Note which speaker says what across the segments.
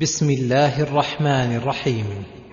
Speaker 1: بسم الله الرحمن الرحيم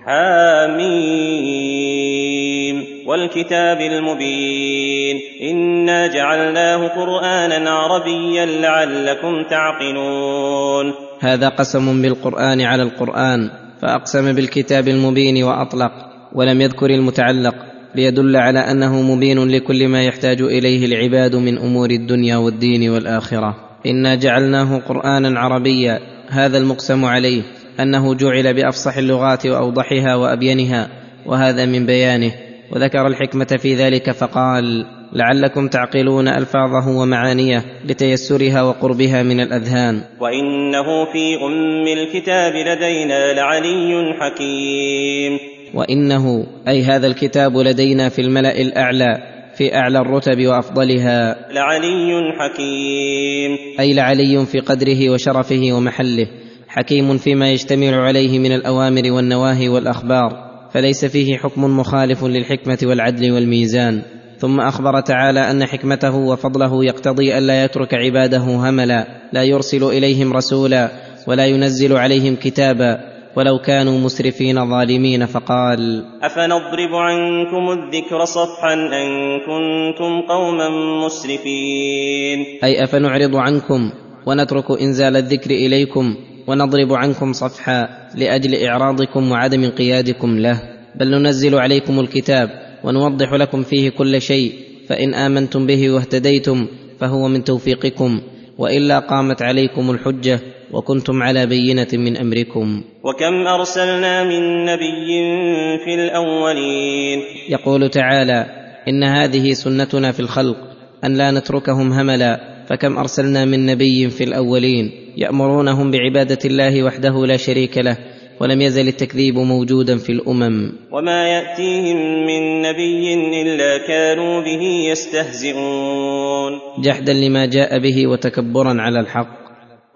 Speaker 2: حاميم والكتاب المبين إنا جعلناه قرآنا عربيا لعلكم تعقلون
Speaker 1: هذا قسم بالقرآن على القرآن فأقسم بالكتاب المبين وأطلق ولم يذكر المتعلق ليدل على أنه مبين لكل ما يحتاج إليه العباد من أمور الدنيا والدين والآخرة إنا جعلناه قرآنا عربيا هذا المقسم عليه انه جعل بافصح اللغات واوضحها وابينها وهذا من بيانه وذكر الحكمه في ذلك فقال لعلكم تعقلون الفاظه ومعانيه لتيسرها وقربها من الاذهان
Speaker 2: وانه في ام الكتاب لدينا لعلي حكيم
Speaker 1: وانه اي هذا الكتاب لدينا في الملا الاعلى في اعلى الرتب وافضلها
Speaker 2: لعلي حكيم
Speaker 1: اي لعلي في قدره وشرفه ومحله حكيم فيما يشتمل عليه من الاوامر والنواهي والاخبار فليس فيه حكم مخالف للحكمه والعدل والميزان ثم اخبر تعالى ان حكمته وفضله يقتضي الا يترك عباده هملا لا يرسل اليهم رسولا ولا ينزل عليهم كتابا ولو كانوا مسرفين ظالمين فقال
Speaker 2: افنضرب عنكم الذكر صفحا ان كنتم قوما مسرفين
Speaker 1: اي افنعرض عنكم ونترك انزال الذكر اليكم ونضرب عنكم صفحا لاجل اعراضكم وعدم انقيادكم له بل ننزل عليكم الكتاب ونوضح لكم فيه كل شيء فان امنتم به واهتديتم فهو من توفيقكم والا قامت عليكم الحجه وكنتم على بينه من امركم
Speaker 2: وكم ارسلنا من نبي في الاولين
Speaker 1: يقول تعالى ان هذه سنتنا في الخلق ان لا نتركهم هملا فكم ارسلنا من نبي في الاولين يامرونهم بعباده الله وحده لا شريك له ولم يزل التكذيب موجودا في الامم
Speaker 2: وما ياتيهم من نبي الا كانوا به يستهزئون
Speaker 1: جحدا لما جاء به وتكبرا على الحق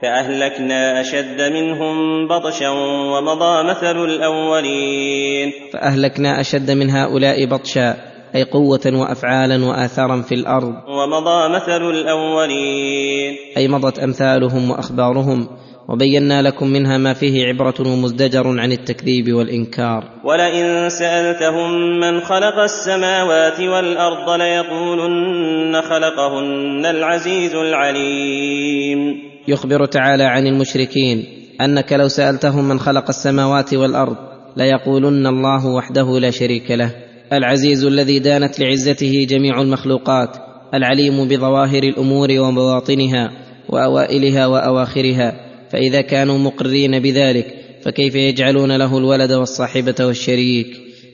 Speaker 2: فأهلكنا أشد منهم بطشا ومضى مثل الأولين
Speaker 1: فأهلكنا أشد من هؤلاء بطشا أي قوة وأفعالا وآثارا في الأرض
Speaker 2: ومضى مثل الأولين
Speaker 1: أي مضت أمثالهم وأخبارهم وبينا لكم منها ما فيه عبرة ومزدجر عن التكذيب والإنكار
Speaker 2: ولئن سألتهم من خلق السماوات والأرض ليقولن خلقهن العزيز العليم
Speaker 1: يخبر تعالى عن المشركين انك لو سالتهم من خلق السماوات والارض ليقولن الله وحده لا شريك له العزيز الذي دانت لعزته جميع المخلوقات العليم بظواهر الامور وبواطنها واوائلها واواخرها فاذا كانوا مقرين بذلك فكيف يجعلون له الولد والصاحبه والشريك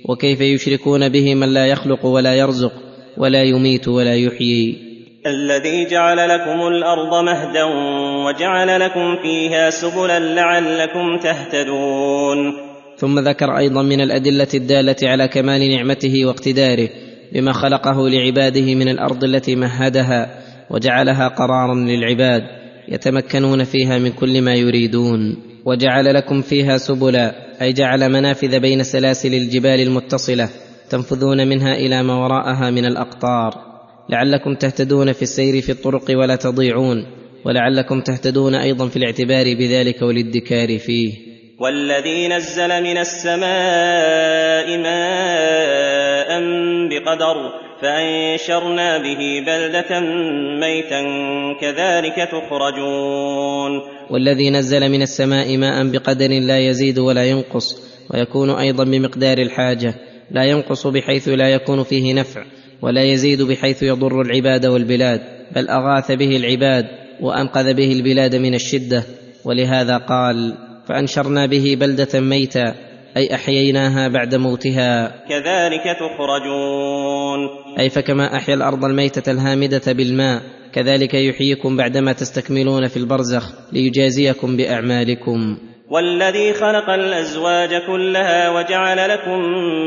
Speaker 1: وكيف يشركون به من لا يخلق ولا يرزق ولا يميت ولا يحيي
Speaker 2: الذي جعل لكم الارض مهدا وجعل لكم فيها سبلا لعلكم تهتدون
Speaker 1: ثم ذكر ايضا من الادله الداله على كمال نعمته واقتداره بما خلقه لعباده من الارض التي مهدها وجعلها قرارا للعباد يتمكنون فيها من كل ما يريدون وجعل لكم فيها سبلا اي جعل منافذ بين سلاسل الجبال المتصله تنفذون منها الى ما وراءها من الاقطار لعلكم تهتدون في السير في الطرق ولا تضيعون ولعلكم تهتدون ايضا في الاعتبار بذلك والادكار فيه
Speaker 2: والذي نزل من السماء ماء بقدر فانشرنا به بلده ميتا كذلك تخرجون
Speaker 1: والذي نزل من السماء ماء بقدر لا يزيد ولا ينقص ويكون ايضا بمقدار الحاجه لا ينقص بحيث لا يكون فيه نفع ولا يزيد بحيث يضر العباد والبلاد بل اغاث به العباد وانقذ به البلاد من الشده ولهذا قال فانشرنا به بلده ميتا اي احييناها بعد موتها
Speaker 2: كذلك تخرجون
Speaker 1: اي فكما احيا الارض الميته الهامده بالماء كذلك يحييكم بعدما تستكملون في البرزخ ليجازيكم باعمالكم
Speaker 2: والذي خلق الازواج كلها وجعل لكم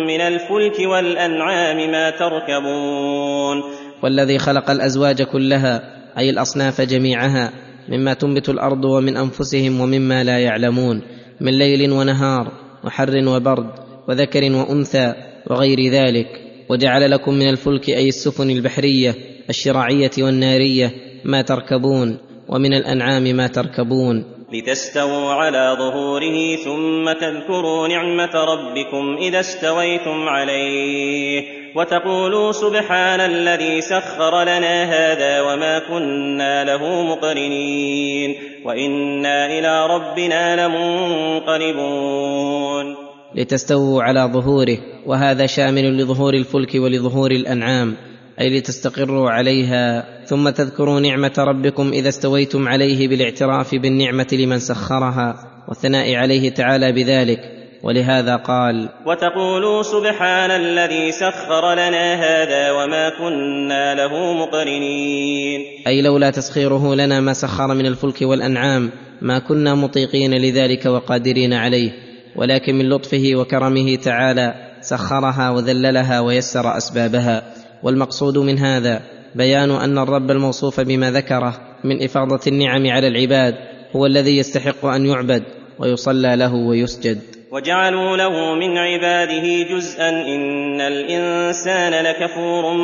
Speaker 2: من الفلك والانعام ما تركبون
Speaker 1: والذي خلق الازواج كلها اي الاصناف جميعها مما تنبت الارض ومن انفسهم ومما لا يعلمون من ليل ونهار وحر وبرد وذكر وانثى وغير ذلك وجعل لكم من الفلك اي السفن البحريه الشراعيه والناريه ما تركبون ومن الانعام ما تركبون
Speaker 2: لتستووا على ظهوره ثم تذكروا نعمة ربكم إذا استويتم عليه وتقولوا سبحان الذي سخر لنا هذا وما كنا له مقرنين وإنا إلى ربنا لمنقلبون
Speaker 1: لتستووا على ظهوره وهذا شامل لظهور الفلك ولظهور الأنعام أي لتستقروا عليها ثم تذكروا نعمه ربكم اذا استويتم عليه بالاعتراف بالنعمه لمن سخرها والثناء عليه تعالى بذلك ولهذا قال
Speaker 2: وتقولوا سبحان الذي سخر لنا هذا وما كنا له مقرنين
Speaker 1: اي لولا تسخيره لنا ما سخر من الفلك والانعام ما كنا مطيقين لذلك وقادرين عليه ولكن من لطفه وكرمه تعالى سخرها وذللها ويسر اسبابها والمقصود من هذا بيان ان الرب الموصوف بما ذكره من افاضه النعم على العباد هو الذي يستحق ان يعبد ويصلى له ويسجد
Speaker 2: وجعلوا له من عباده جزءا ان الانسان لكفور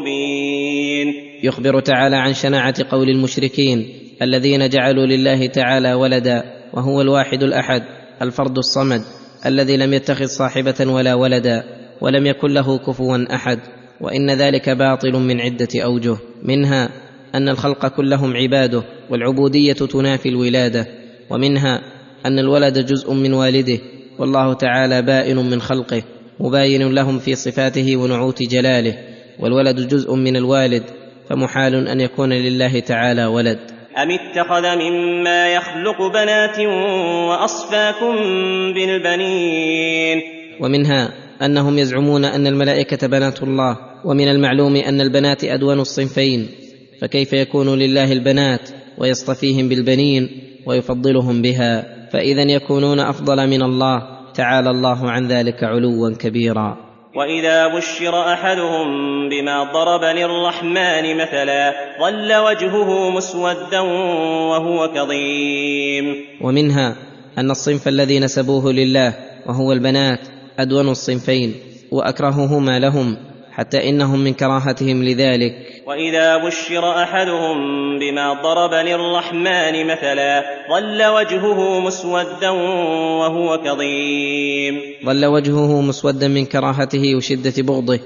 Speaker 2: مبين
Speaker 1: يخبر تعالى عن شناعه قول المشركين الذين جعلوا لله تعالى ولدا وهو الواحد الاحد الفرد الصمد الذي لم يتخذ صاحبه ولا ولدا ولم يكن له كفوا احد وان ذلك باطل من عده اوجه منها ان الخلق كلهم عباده والعبوديه تنافي الولاده ومنها ان الولد جزء من والده والله تعالى بائن من خلقه مباين لهم في صفاته ونعوت جلاله والولد جزء من الوالد فمحال ان يكون لله تعالى ولد
Speaker 2: أم اتخذ مما يخلق بنات وأصفاكم بالبنين
Speaker 1: ومنها انهم يزعمون ان الملائكه بنات الله ومن المعلوم ان البنات ادون الصنفين فكيف يكون لله البنات ويصطفيهم بالبنين ويفضلهم بها فاذا يكونون افضل من الله تعالى الله عن ذلك علوا كبيرا
Speaker 2: واذا بشر احدهم بما ضرب للرحمن مثلا ظل وجهه مسودا وهو كظيم
Speaker 1: ومنها ان الصنف الذي نسبوه لله وهو البنات ادون الصنفين واكرههما لهم حتى انهم من كراهتهم لذلك
Speaker 2: واذا بشر احدهم بما ضرب للرحمن مثلا ظل وجهه مسودا وهو كظيم
Speaker 1: ظل وجهه مسودا من كراهته وشده بغضه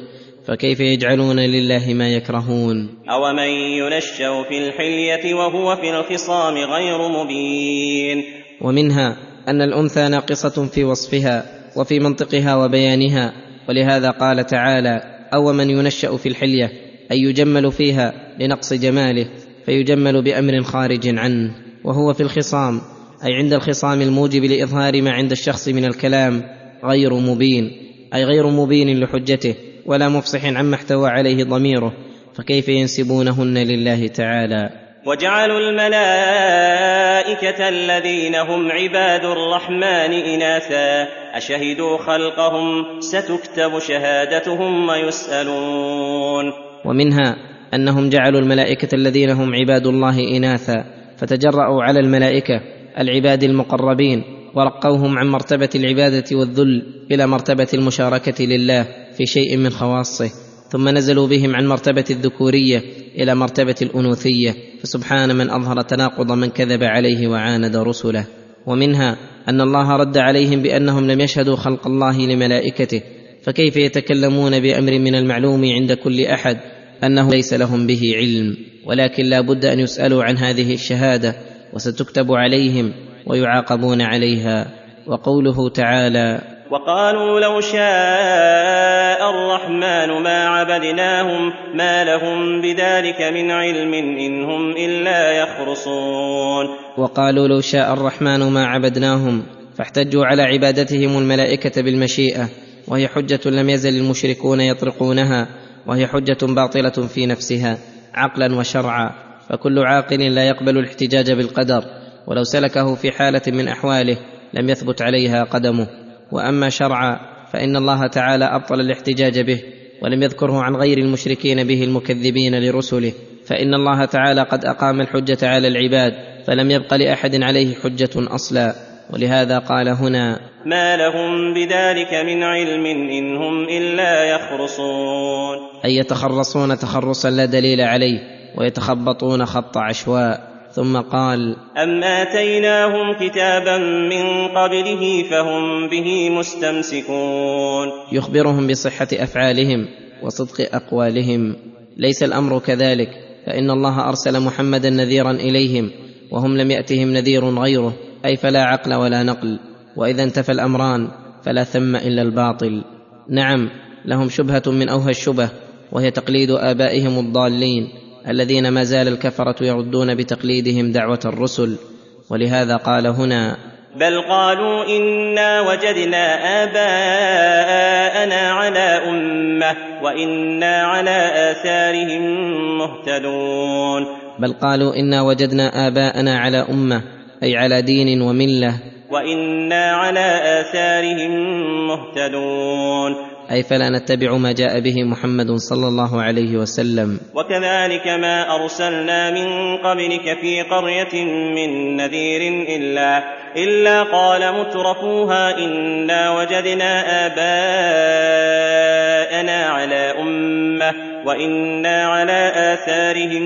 Speaker 1: فكيف يجعلون لله ما يكرهون
Speaker 2: أومن ينشأ في الحلية وهو في الخصام غير مبين
Speaker 1: ومنها أن الأنثى ناقصة في وصفها وفي منطقها وبيانها ولهذا قال تعالى او من ينشا في الحليه اي يجمل فيها لنقص جماله فيجمل بامر خارج عنه وهو في الخصام اي عند الخصام الموجب لاظهار ما عند الشخص من الكلام غير مبين اي غير مبين لحجته ولا مفصح عما احتوى عليه ضميره فكيف ينسبونهن لله تعالى
Speaker 2: وجعلوا الملائكة الذين هم عباد الرحمن إناثا أشهدوا خلقهم ستكتب شهادتهم ويسألون
Speaker 1: ومنها أنهم جعلوا الملائكة الذين هم عباد الله إناثا فتجرأوا على الملائكة العباد المقربين ورقوهم عن مرتبة العبادة والذل إلى مرتبة المشاركة لله في شيء من خواصه ثم نزلوا بهم عن مرتبه الذكوريه الى مرتبه الانوثيه فسبحان من اظهر تناقض من كذب عليه وعاند رسله ومنها ان الله رد عليهم بانهم لم يشهدوا خلق الله لملائكته فكيف يتكلمون بامر من المعلوم عند كل احد انه ليس لهم به علم ولكن لا بد ان يسالوا عن هذه الشهاده وستكتب عليهم ويعاقبون عليها وقوله تعالى
Speaker 2: وقالوا لو شاء الرحمن ما عبدناهم ما لهم بذلك من علم إن هم إلا يخرصون
Speaker 1: وقالوا لو شاء الرحمن ما عبدناهم فاحتجوا على عبادتهم الملائكة بالمشيئة وهي حجة لم يزل المشركون يطرقونها وهي حجة باطلة في نفسها عقلا وشرعا فكل عاقل لا يقبل الاحتجاج بالقدر ولو سلكه في حالة من أحواله لم يثبت عليها قدمه واما شرعا فان الله تعالى ابطل الاحتجاج به ولم يذكره عن غير المشركين به المكذبين لرسله فان الله تعالى قد اقام الحجه على العباد فلم يبق لاحد عليه حجه اصلا ولهذا قال هنا
Speaker 2: ما لهم بذلك من علم ان هم الا يخرصون
Speaker 1: اي يتخرصون تخرصا لا دليل عليه ويتخبطون خط عشواء ثم قال
Speaker 2: أم آتيناهم كتابا من قبله فهم به مستمسكون
Speaker 1: يخبرهم بصحة أفعالهم وصدق أقوالهم ليس الأمر كذلك فإن الله أرسل محمدا نذيرا إليهم وهم لم يأتهم نذير غيره أي فلا عقل ولا نقل وإذا انتفى الأمران فلا ثم إلا الباطل نعم لهم شبهة من أوهى الشبه وهي تقليد آبائهم الضالين الذين ما زال الكفره يردون بتقليدهم دعوه الرسل ولهذا قال هنا
Speaker 2: بل قالوا انا وجدنا اباءنا على امه وانا على اثارهم مهتدون
Speaker 1: بل قالوا انا وجدنا اباءنا على امه اي على دين ومله
Speaker 2: وانا على اثارهم مهتدون
Speaker 1: اي فلا نتبع ما جاء به محمد صلى الله عليه وسلم
Speaker 2: وكذلك ما ارسلنا من قبلك في قريه من نذير الا الا قال مترفوها انا وجدنا اباءنا على امه وانا على اثارهم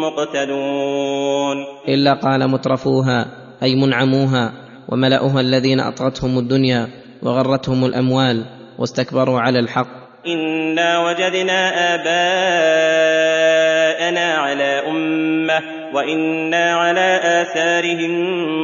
Speaker 2: مقتدون
Speaker 1: الا قال مترفوها اي منعموها وملأها الذين اطغتهم الدنيا وغرتهم الاموال واستكبروا على الحق
Speaker 2: انا وجدنا اباءنا على امه وانا على اثارهم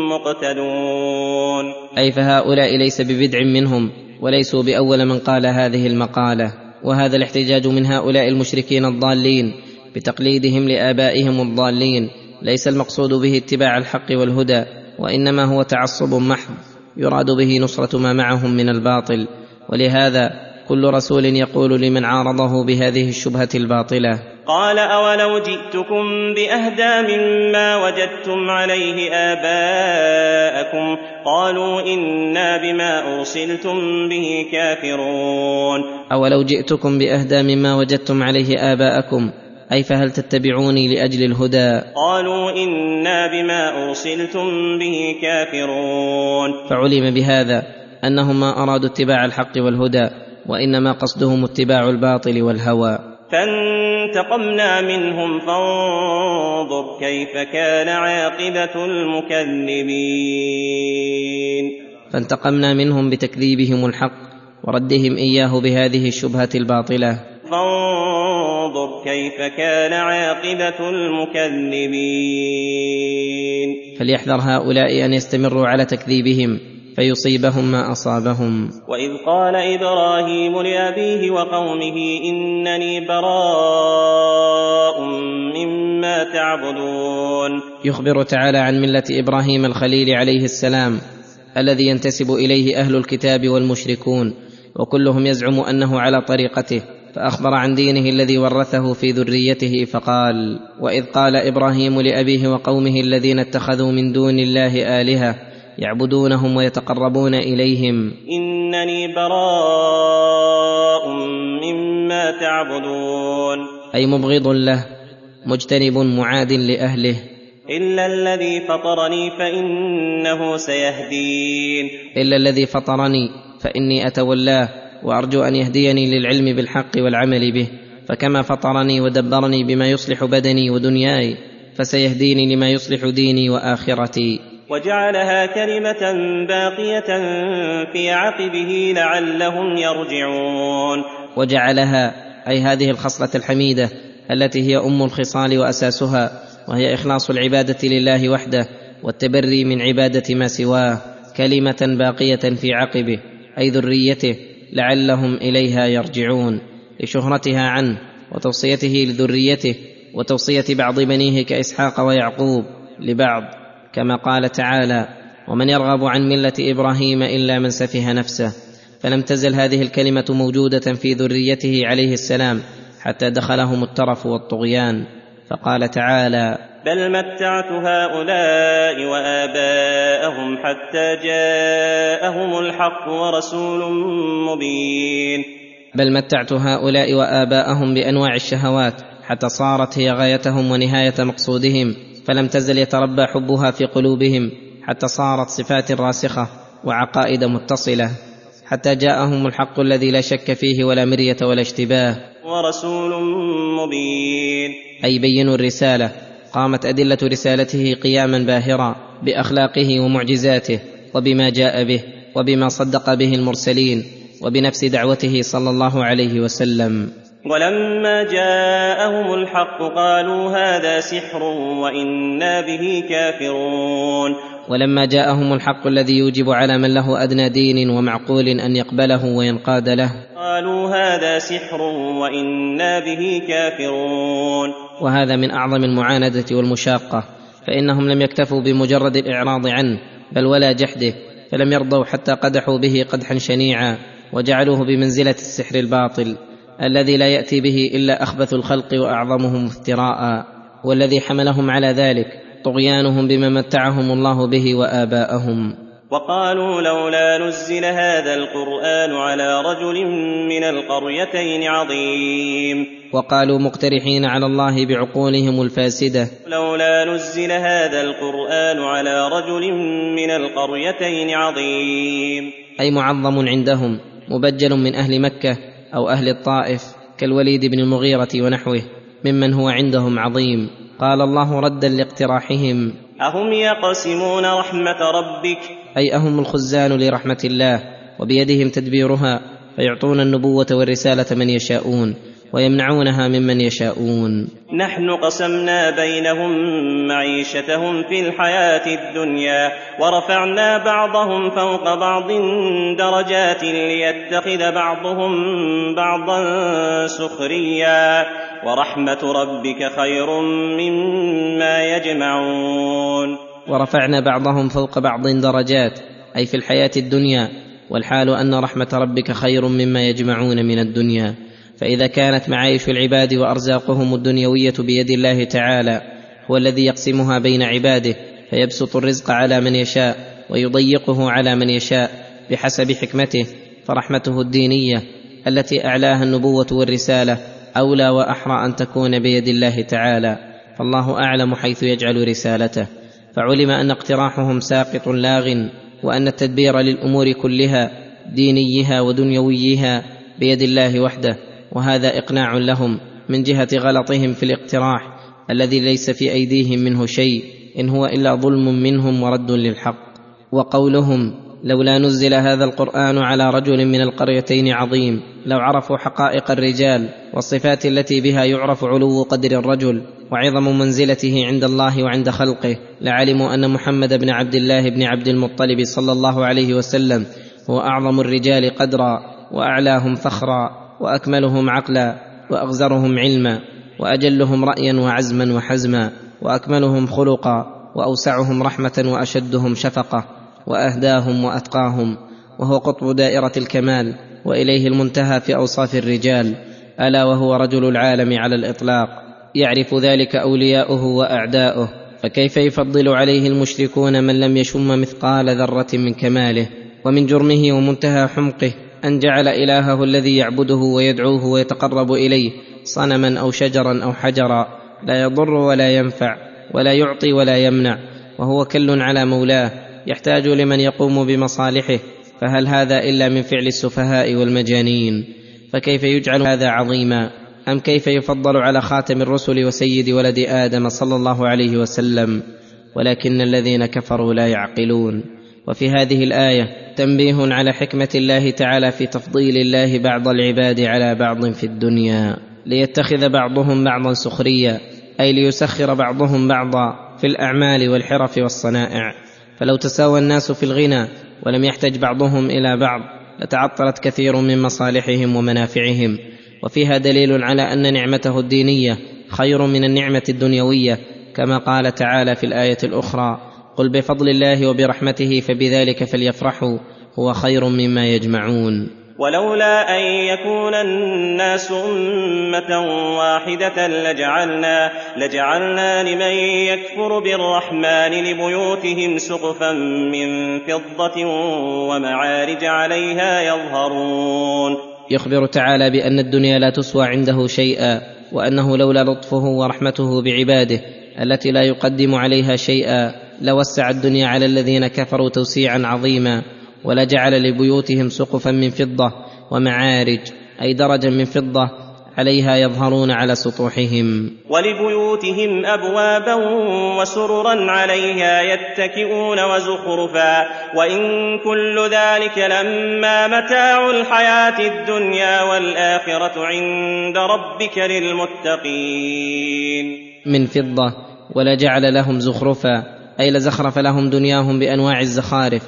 Speaker 2: مقتدون
Speaker 1: اي فهؤلاء ليس ببدع منهم وليسوا باول من قال هذه المقاله وهذا الاحتجاج من هؤلاء المشركين الضالين بتقليدهم لابائهم الضالين ليس المقصود به اتباع الحق والهدى وانما هو تعصب محض يراد به نصره ما معهم من الباطل ولهذا كل رسول يقول لمن عارضه بهذه الشبهه الباطله
Speaker 2: قال اولو جئتكم باهدى مما وجدتم عليه اباءكم قالوا انا بما ارسلتم به كافرون اولو
Speaker 1: جئتكم باهدى مما وجدتم عليه اباءكم اي فهل تتبعوني لاجل الهدى
Speaker 2: قالوا انا بما ارسلتم به كافرون
Speaker 1: فعلم بهذا انهم ما ارادوا اتباع الحق والهدى وانما قصدهم اتباع الباطل والهوى
Speaker 2: فانتقمنا منهم فانظر كيف كان عاقبه المكذبين
Speaker 1: فانتقمنا منهم بتكذيبهم الحق وردهم اياه بهذه الشبهه الباطله
Speaker 2: فانظر كيف كان عاقبه المكذبين
Speaker 1: فليحذر هؤلاء ان يستمروا على تكذيبهم فيصيبهم ما اصابهم
Speaker 2: واذ قال ابراهيم لابيه وقومه انني براء مما تعبدون
Speaker 1: يخبر تعالى عن مله ابراهيم الخليل عليه السلام الذي ينتسب اليه اهل الكتاب والمشركون وكلهم يزعم انه على طريقته فاخبر عن دينه الذي ورثه في ذريته فقال واذ قال ابراهيم لابيه وقومه الذين اتخذوا من دون الله الهه يعبدونهم ويتقربون اليهم
Speaker 2: انني براء مما تعبدون
Speaker 1: اي مبغض له مجتنب معاد لاهله
Speaker 2: الا الذي فطرني فانه سيهدين
Speaker 1: الا الذي فطرني فاني اتولاه وارجو ان يهديني للعلم بالحق والعمل به فكما فطرني ودبرني بما يصلح بدني ودنياي فسيهديني لما يصلح ديني واخرتي
Speaker 2: وجعلها كلمة باقية في عقبه لعلهم يرجعون.
Speaker 1: وجعلها أي هذه الخصلة الحميدة التي هي أم الخصال وأساسها وهي إخلاص العبادة لله وحده والتبري من عبادة ما سواه كلمة باقية في عقبه أي ذريته لعلهم إليها يرجعون لشهرتها عنه وتوصيته لذريته وتوصية بعض بنيه كإسحاق ويعقوب لبعض كما قال تعالى ومن يرغب عن مله ابراهيم الا من سفه نفسه فلم تزل هذه الكلمه موجوده في ذريته عليه السلام حتى دخلهم الترف والطغيان فقال تعالى
Speaker 2: بل متعت هؤلاء واباءهم حتى جاءهم الحق ورسول مبين
Speaker 1: بل متعت هؤلاء واباءهم بانواع الشهوات حتى صارت هي غايتهم ونهايه مقصودهم فلم تزل يتربى حبها في قلوبهم حتى صارت صفات راسخه وعقائد متصله حتى جاءهم الحق الذي لا شك فيه ولا مريه ولا اشتباه
Speaker 2: ورسول مبين
Speaker 1: اي بين الرساله قامت ادله رسالته قياما باهرا باخلاقه ومعجزاته وبما جاء به وبما صدق به المرسلين وبنفس دعوته صلى الله عليه وسلم
Speaker 2: ولما جاءهم الحق قالوا هذا سحر وإنا به كافرون
Speaker 1: ولما جاءهم الحق الذي يوجب على من له أدنى دين ومعقول أن يقبله وينقاد له
Speaker 2: قالوا هذا سحر وإنا به كافرون
Speaker 1: وهذا من أعظم المعاندة والمشاقة فإنهم لم يكتفوا بمجرد الإعراض عنه بل ولا جحده فلم يرضوا حتى قدحوا به قدحا شنيعا وجعلوه بمنزلة السحر الباطل الذي لا ياتي به الا اخبث الخلق واعظمهم افتراء والذي حملهم على ذلك طغيانهم بما متعهم الله به واباءهم
Speaker 2: وقالوا لولا نزل هذا القران على رجل من القريتين عظيم
Speaker 1: وقالوا مقترحين على الله بعقولهم الفاسده
Speaker 2: لولا نزل هذا القران على رجل من القريتين عظيم
Speaker 1: اي معظم عندهم مبجل من اهل مكه او اهل الطائف كالوليد بن المغيره ونحوه ممن هو عندهم عظيم قال الله ردا لاقتراحهم
Speaker 2: اهم يقسمون رحمه ربك
Speaker 1: اي اهم الخزان لرحمه الله وبيدهم تدبيرها فيعطون النبوه والرساله من يشاءون ويمنعونها ممن يشاءون
Speaker 2: نحن قسمنا بينهم معيشتهم في الحياه الدنيا ورفعنا بعضهم فوق بعض درجات ليتخذ بعضهم بعضا سخريا ورحمه ربك خير مما يجمعون
Speaker 1: ورفعنا بعضهم فوق بعض درجات اي في الحياه الدنيا والحال ان رحمه ربك خير مما يجمعون من الدنيا فاذا كانت معايش العباد وارزاقهم الدنيويه بيد الله تعالى هو الذي يقسمها بين عباده فيبسط الرزق على من يشاء ويضيقه على من يشاء بحسب حكمته فرحمته الدينيه التي اعلاها النبوه والرساله اولى واحرى ان تكون بيد الله تعالى فالله اعلم حيث يجعل رسالته فعلم ان اقتراحهم ساقط لاغ وان التدبير للامور كلها دينيها ودنيويها بيد الله وحده وهذا اقناع لهم من جهه غلطهم في الاقتراح الذي ليس في ايديهم منه شيء ان هو الا ظلم منهم ورد للحق وقولهم لولا نزل هذا القران على رجل من القريتين عظيم لو عرفوا حقائق الرجال والصفات التي بها يعرف علو قدر الرجل وعظم منزلته عند الله وعند خلقه لعلموا ان محمد بن عبد الله بن عبد المطلب صلى الله عليه وسلم هو اعظم الرجال قدرا واعلاهم فخرا واكملهم عقلا واغزرهم علما واجلهم رايا وعزما وحزما واكملهم خلقا واوسعهم رحمه واشدهم شفقه واهداهم واتقاهم وهو قطب دائره الكمال واليه المنتهى في اوصاف الرجال الا وهو رجل العالم على الاطلاق يعرف ذلك اولياؤه واعداؤه فكيف يفضل عليه المشركون من لم يشم مثقال ذره من كماله ومن جرمه ومنتهى حمقه ان جعل الهه الذي يعبده ويدعوه ويتقرب اليه صنما او شجرا او حجرا لا يضر ولا ينفع ولا يعطي ولا يمنع وهو كل على مولاه يحتاج لمن يقوم بمصالحه فهل هذا الا من فعل السفهاء والمجانين فكيف يجعل هذا عظيما ام كيف يفضل على خاتم الرسل وسيد ولد ادم صلى الله عليه وسلم ولكن الذين كفروا لا يعقلون وفي هذه الايه تنبيه على حكمه الله تعالى في تفضيل الله بعض العباد على بعض في الدنيا ليتخذ بعضهم بعضا سخريا اي ليسخر بعضهم بعضا في الاعمال والحرف والصنائع فلو تساوى الناس في الغنى ولم يحتج بعضهم الى بعض لتعطلت كثير من مصالحهم ومنافعهم وفيها دليل على ان نعمته الدينيه خير من النعمه الدنيويه كما قال تعالى في الايه الاخرى قل بفضل الله وبرحمته فبذلك فليفرحوا هو خير مما يجمعون
Speaker 2: ولولا ان يكون الناس امه واحده لجعلنا لجعلنا لمن يكفر بالرحمن لبيوتهم سقفا من فضه ومعارج عليها يظهرون
Speaker 1: يخبر تعالى بان الدنيا لا تسوى عنده شيئا وانه لولا لطفه ورحمته بعباده التي لا يقدم عليها شيئا لوسع الدنيا على الذين كفروا توسيعا عظيما ولجعل لبيوتهم سقفا من فضه ومعارج اي درجا من فضه عليها يظهرون على سطوحهم
Speaker 2: ولبيوتهم ابوابا وسررا عليها يتكئون وزخرفا وان كل ذلك لما متاع الحياه الدنيا والاخره عند ربك للمتقين
Speaker 1: من فضه ولجعل لهم زخرفا اي لزخرف لهم دنياهم بانواع الزخارف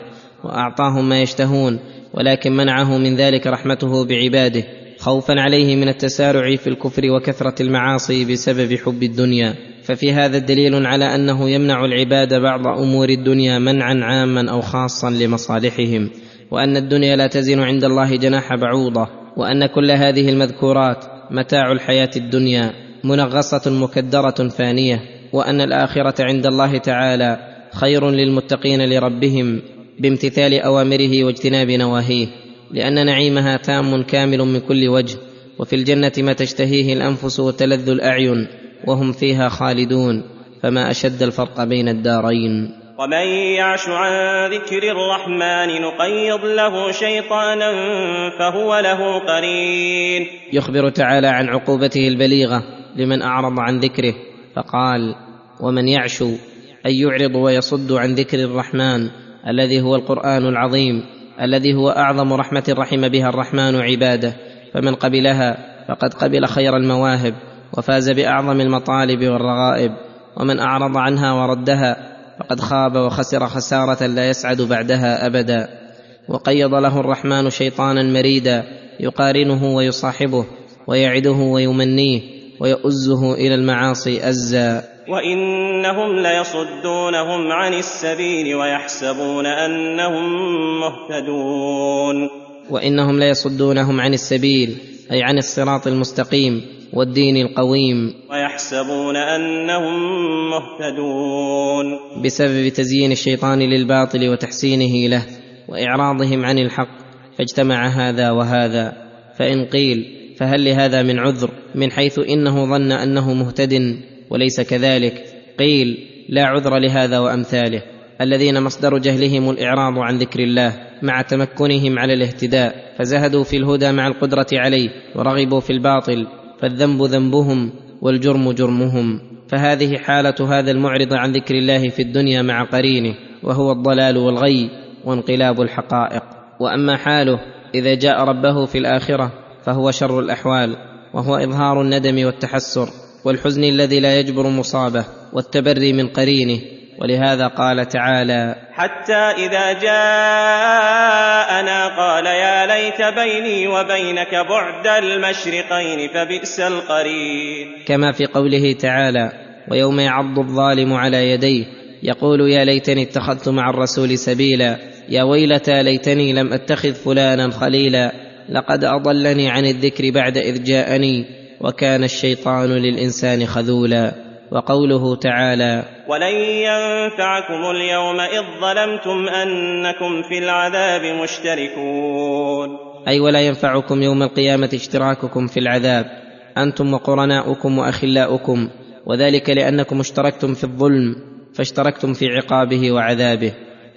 Speaker 1: واعطاهم ما يشتهون ولكن منعه من ذلك رحمته بعباده خوفا عليه من التسارع في الكفر وكثره المعاصي بسبب حب الدنيا ففي هذا دليل على انه يمنع العباد بعض امور الدنيا منعا عاما او خاصا لمصالحهم وان الدنيا لا تزن عند الله جناح بعوضه وان كل هذه المذكورات متاع الحياه الدنيا منغصه مكدره فانيه وان الاخره عند الله تعالى خير للمتقين لربهم بامتثال اوامره واجتناب نواهيه لان نعيمها تام كامل من كل وجه وفي الجنه ما تشتهيه الانفس وتلذ الاعين وهم فيها خالدون فما اشد الفرق بين الدارين
Speaker 2: ومن يعش عن ذكر الرحمن نقيض له شيطانا فهو له قرين
Speaker 1: يخبر تعالى عن عقوبته البليغه لمن اعرض عن ذكره فقال ومن يعشو ان يعرض ويصد عن ذكر الرحمن الذي هو القران العظيم الذي هو اعظم رحمه رحم بها الرحمن عباده فمن قبلها فقد قبل خير المواهب وفاز باعظم المطالب والرغائب ومن اعرض عنها وردها فقد خاب وخسر خساره لا يسعد بعدها ابدا وقيض له الرحمن شيطانا مريدا يقارنه ويصاحبه ويعده ويمنيه ويؤزه الى المعاصي ازا
Speaker 2: وانهم ليصدونهم عن السبيل ويحسبون انهم مهتدون
Speaker 1: وانهم ليصدونهم عن السبيل اي عن الصراط المستقيم والدين القويم
Speaker 2: ويحسبون انهم مهتدون
Speaker 1: بسبب تزيين الشيطان للباطل وتحسينه له واعراضهم عن الحق فاجتمع هذا وهذا فان قيل فهل لهذا من عذر من حيث انه ظن انه مهتد وليس كذلك قيل لا عذر لهذا وامثاله الذين مصدر جهلهم الاعراض عن ذكر الله مع تمكنهم على الاهتداء فزهدوا في الهدى مع القدره عليه ورغبوا في الباطل فالذنب ذنبهم والجرم جرمهم فهذه حاله هذا المعرض عن ذكر الله في الدنيا مع قرينه وهو الضلال والغي وانقلاب الحقائق واما حاله اذا جاء ربه في الاخره فهو شر الاحوال وهو اظهار الندم والتحسر والحزن الذي لا يجبر مصابه والتبري من قرينه ولهذا قال تعالى
Speaker 2: حتى اذا جاءنا قال يا ليت بيني وبينك بعد المشرقين فبئس القرين
Speaker 1: كما في قوله تعالى ويوم يعض الظالم على يديه يقول يا ليتني اتخذت مع الرسول سبيلا يا ويلتى ليتني لم اتخذ فلانا خليلا لقد اضلني عن الذكر بعد اذ جاءني وكان الشيطان للانسان خذولا وقوله تعالى
Speaker 2: ولن ينفعكم اليوم اذ ظلمتم انكم في العذاب مشتركون
Speaker 1: اي ولا ينفعكم يوم القيامه اشتراككم في العذاب انتم وقرناؤكم واخلاؤكم وذلك لانكم اشتركتم في الظلم فاشتركتم في عقابه وعذابه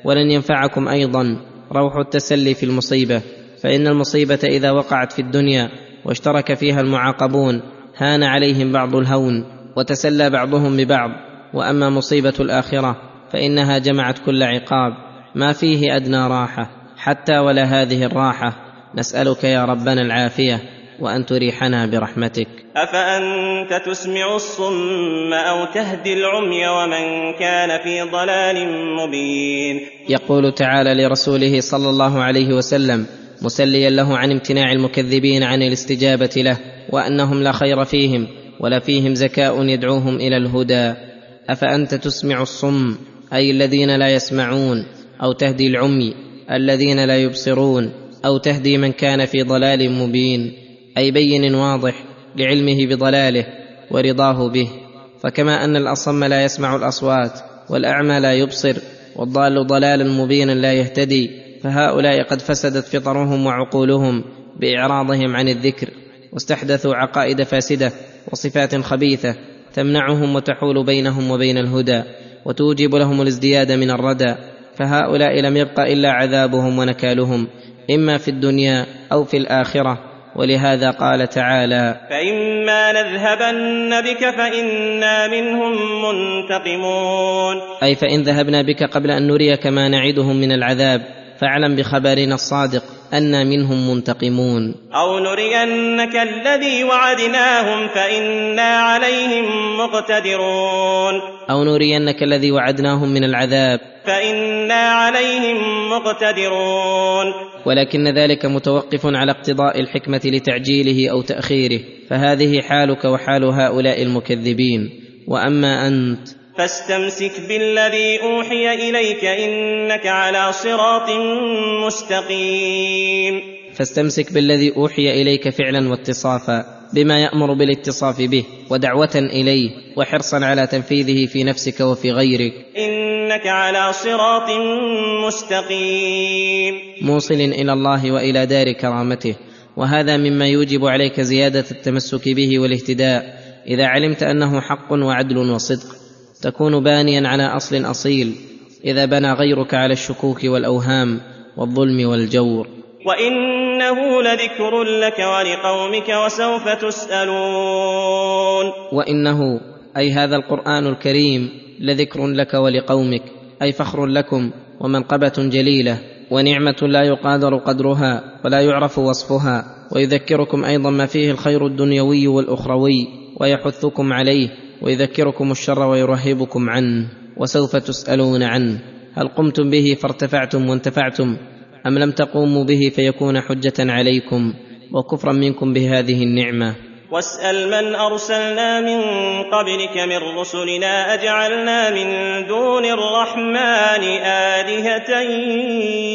Speaker 1: ولن ينفعكم ايضا روح التسلي في المصيبه فان المصيبه اذا وقعت في الدنيا واشترك فيها المعاقبون هان عليهم بعض الهون وتسلى بعضهم ببعض واما مصيبه الاخره فانها جمعت كل عقاب ما فيه ادنى راحه حتى ولا هذه الراحه نسالك يا ربنا العافيه وان تريحنا برحمتك
Speaker 2: افانت تسمع الصم او تهدي العمي ومن كان في ضلال مبين
Speaker 1: يقول تعالى لرسوله صلى الله عليه وسلم مسليا له عن امتناع المكذبين عن الاستجابه له وانهم لا خير فيهم ولا فيهم زكاء يدعوهم الى الهدى افانت تسمع الصم اي الذين لا يسمعون او تهدي العمي الذين لا يبصرون او تهدي من كان في ضلال مبين اي بين واضح لعلمه بضلاله ورضاه به فكما ان الاصم لا يسمع الاصوات والاعمى لا يبصر والضال ضلالا مبينا لا يهتدي فهؤلاء قد فسدت فطرهم وعقولهم باعراضهم عن الذكر واستحدثوا عقائد فاسده وصفات خبيثه تمنعهم وتحول بينهم وبين الهدى وتوجب لهم الازدياد من الردى فهؤلاء لم يبق الا عذابهم ونكالهم اما في الدنيا او في الاخره ولهذا قال تعالى
Speaker 2: فاما نذهبن بك فانا منهم منتقمون
Speaker 1: اي فان ذهبنا بك قبل ان نريك ما نعدهم من العذاب فاعلم بخبرنا الصادق انا منهم منتقمون
Speaker 2: او نرينك الذي وعدناهم فانا عليهم مقتدرون
Speaker 1: او نرينك الذي وعدناهم من العذاب
Speaker 2: فانا عليهم مقتدرون
Speaker 1: ولكن ذلك متوقف على اقتضاء الحكمه لتعجيله او تاخيره فهذه حالك وحال هؤلاء المكذبين واما انت
Speaker 2: فاستمسك بالذي اوحي اليك انك على صراط مستقيم
Speaker 1: فاستمسك بالذي اوحي اليك فعلا واتصافا بما يامر بالاتصاف به ودعوه اليه وحرصا على تنفيذه في نفسك وفي غيرك
Speaker 2: انك على صراط مستقيم
Speaker 1: موصل الى الله والى دار كرامته وهذا مما يوجب عليك زياده التمسك به والاهتداء اذا علمت انه حق وعدل وصدق تكون بانيا على اصل اصيل اذا بنى غيرك على الشكوك والاوهام والظلم والجور
Speaker 2: وانه لذكر لك ولقومك وسوف تسالون
Speaker 1: وانه اي هذا القران الكريم لذكر لك ولقومك اي فخر لكم ومنقبه جليله ونعمه لا يقادر قدرها ولا يعرف وصفها ويذكركم ايضا ما فيه الخير الدنيوي والاخروي ويحثكم عليه ويذكركم الشر ويرهبكم عنه وسوف تسالون عنه هل قمتم به فارتفعتم وانتفعتم ام لم تقوموا به فيكون حجه عليكم وكفرا منكم بهذه النعمه
Speaker 2: واسال من ارسلنا من قبلك من رسلنا اجعلنا من دون الرحمن الهه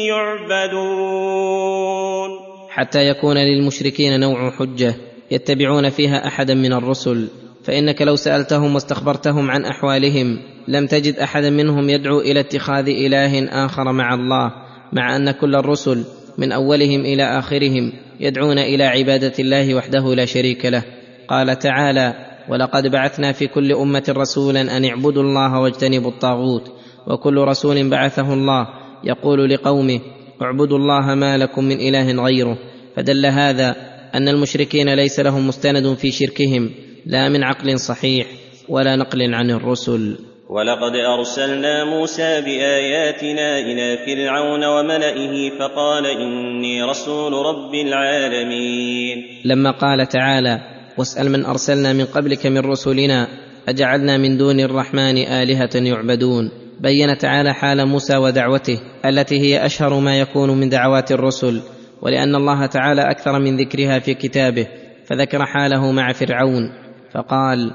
Speaker 2: يعبدون
Speaker 1: حتى يكون للمشركين نوع حجه يتبعون فيها احدا من الرسل فانك لو سالتهم واستخبرتهم عن احوالهم لم تجد احدا منهم يدعو الى اتخاذ اله اخر مع الله مع ان كل الرسل من اولهم الى اخرهم يدعون الى عباده الله وحده لا شريك له قال تعالى ولقد بعثنا في كل امه رسولا ان اعبدوا الله واجتنبوا الطاغوت وكل رسول بعثه الله يقول لقومه اعبدوا الله ما لكم من اله غيره فدل هذا ان المشركين ليس لهم مستند في شركهم لا من عقل صحيح ولا نقل عن الرسل
Speaker 2: ولقد ارسلنا موسى باياتنا الى فرعون وملئه فقال اني رسول رب العالمين
Speaker 1: لما قال تعالى واسال من ارسلنا من قبلك من رسلنا اجعلنا من دون الرحمن الهه يعبدون بين تعالى حال موسى ودعوته التي هي اشهر ما يكون من دعوات الرسل ولان الله تعالى اكثر من ذكرها في كتابه فذكر حاله مع فرعون فقال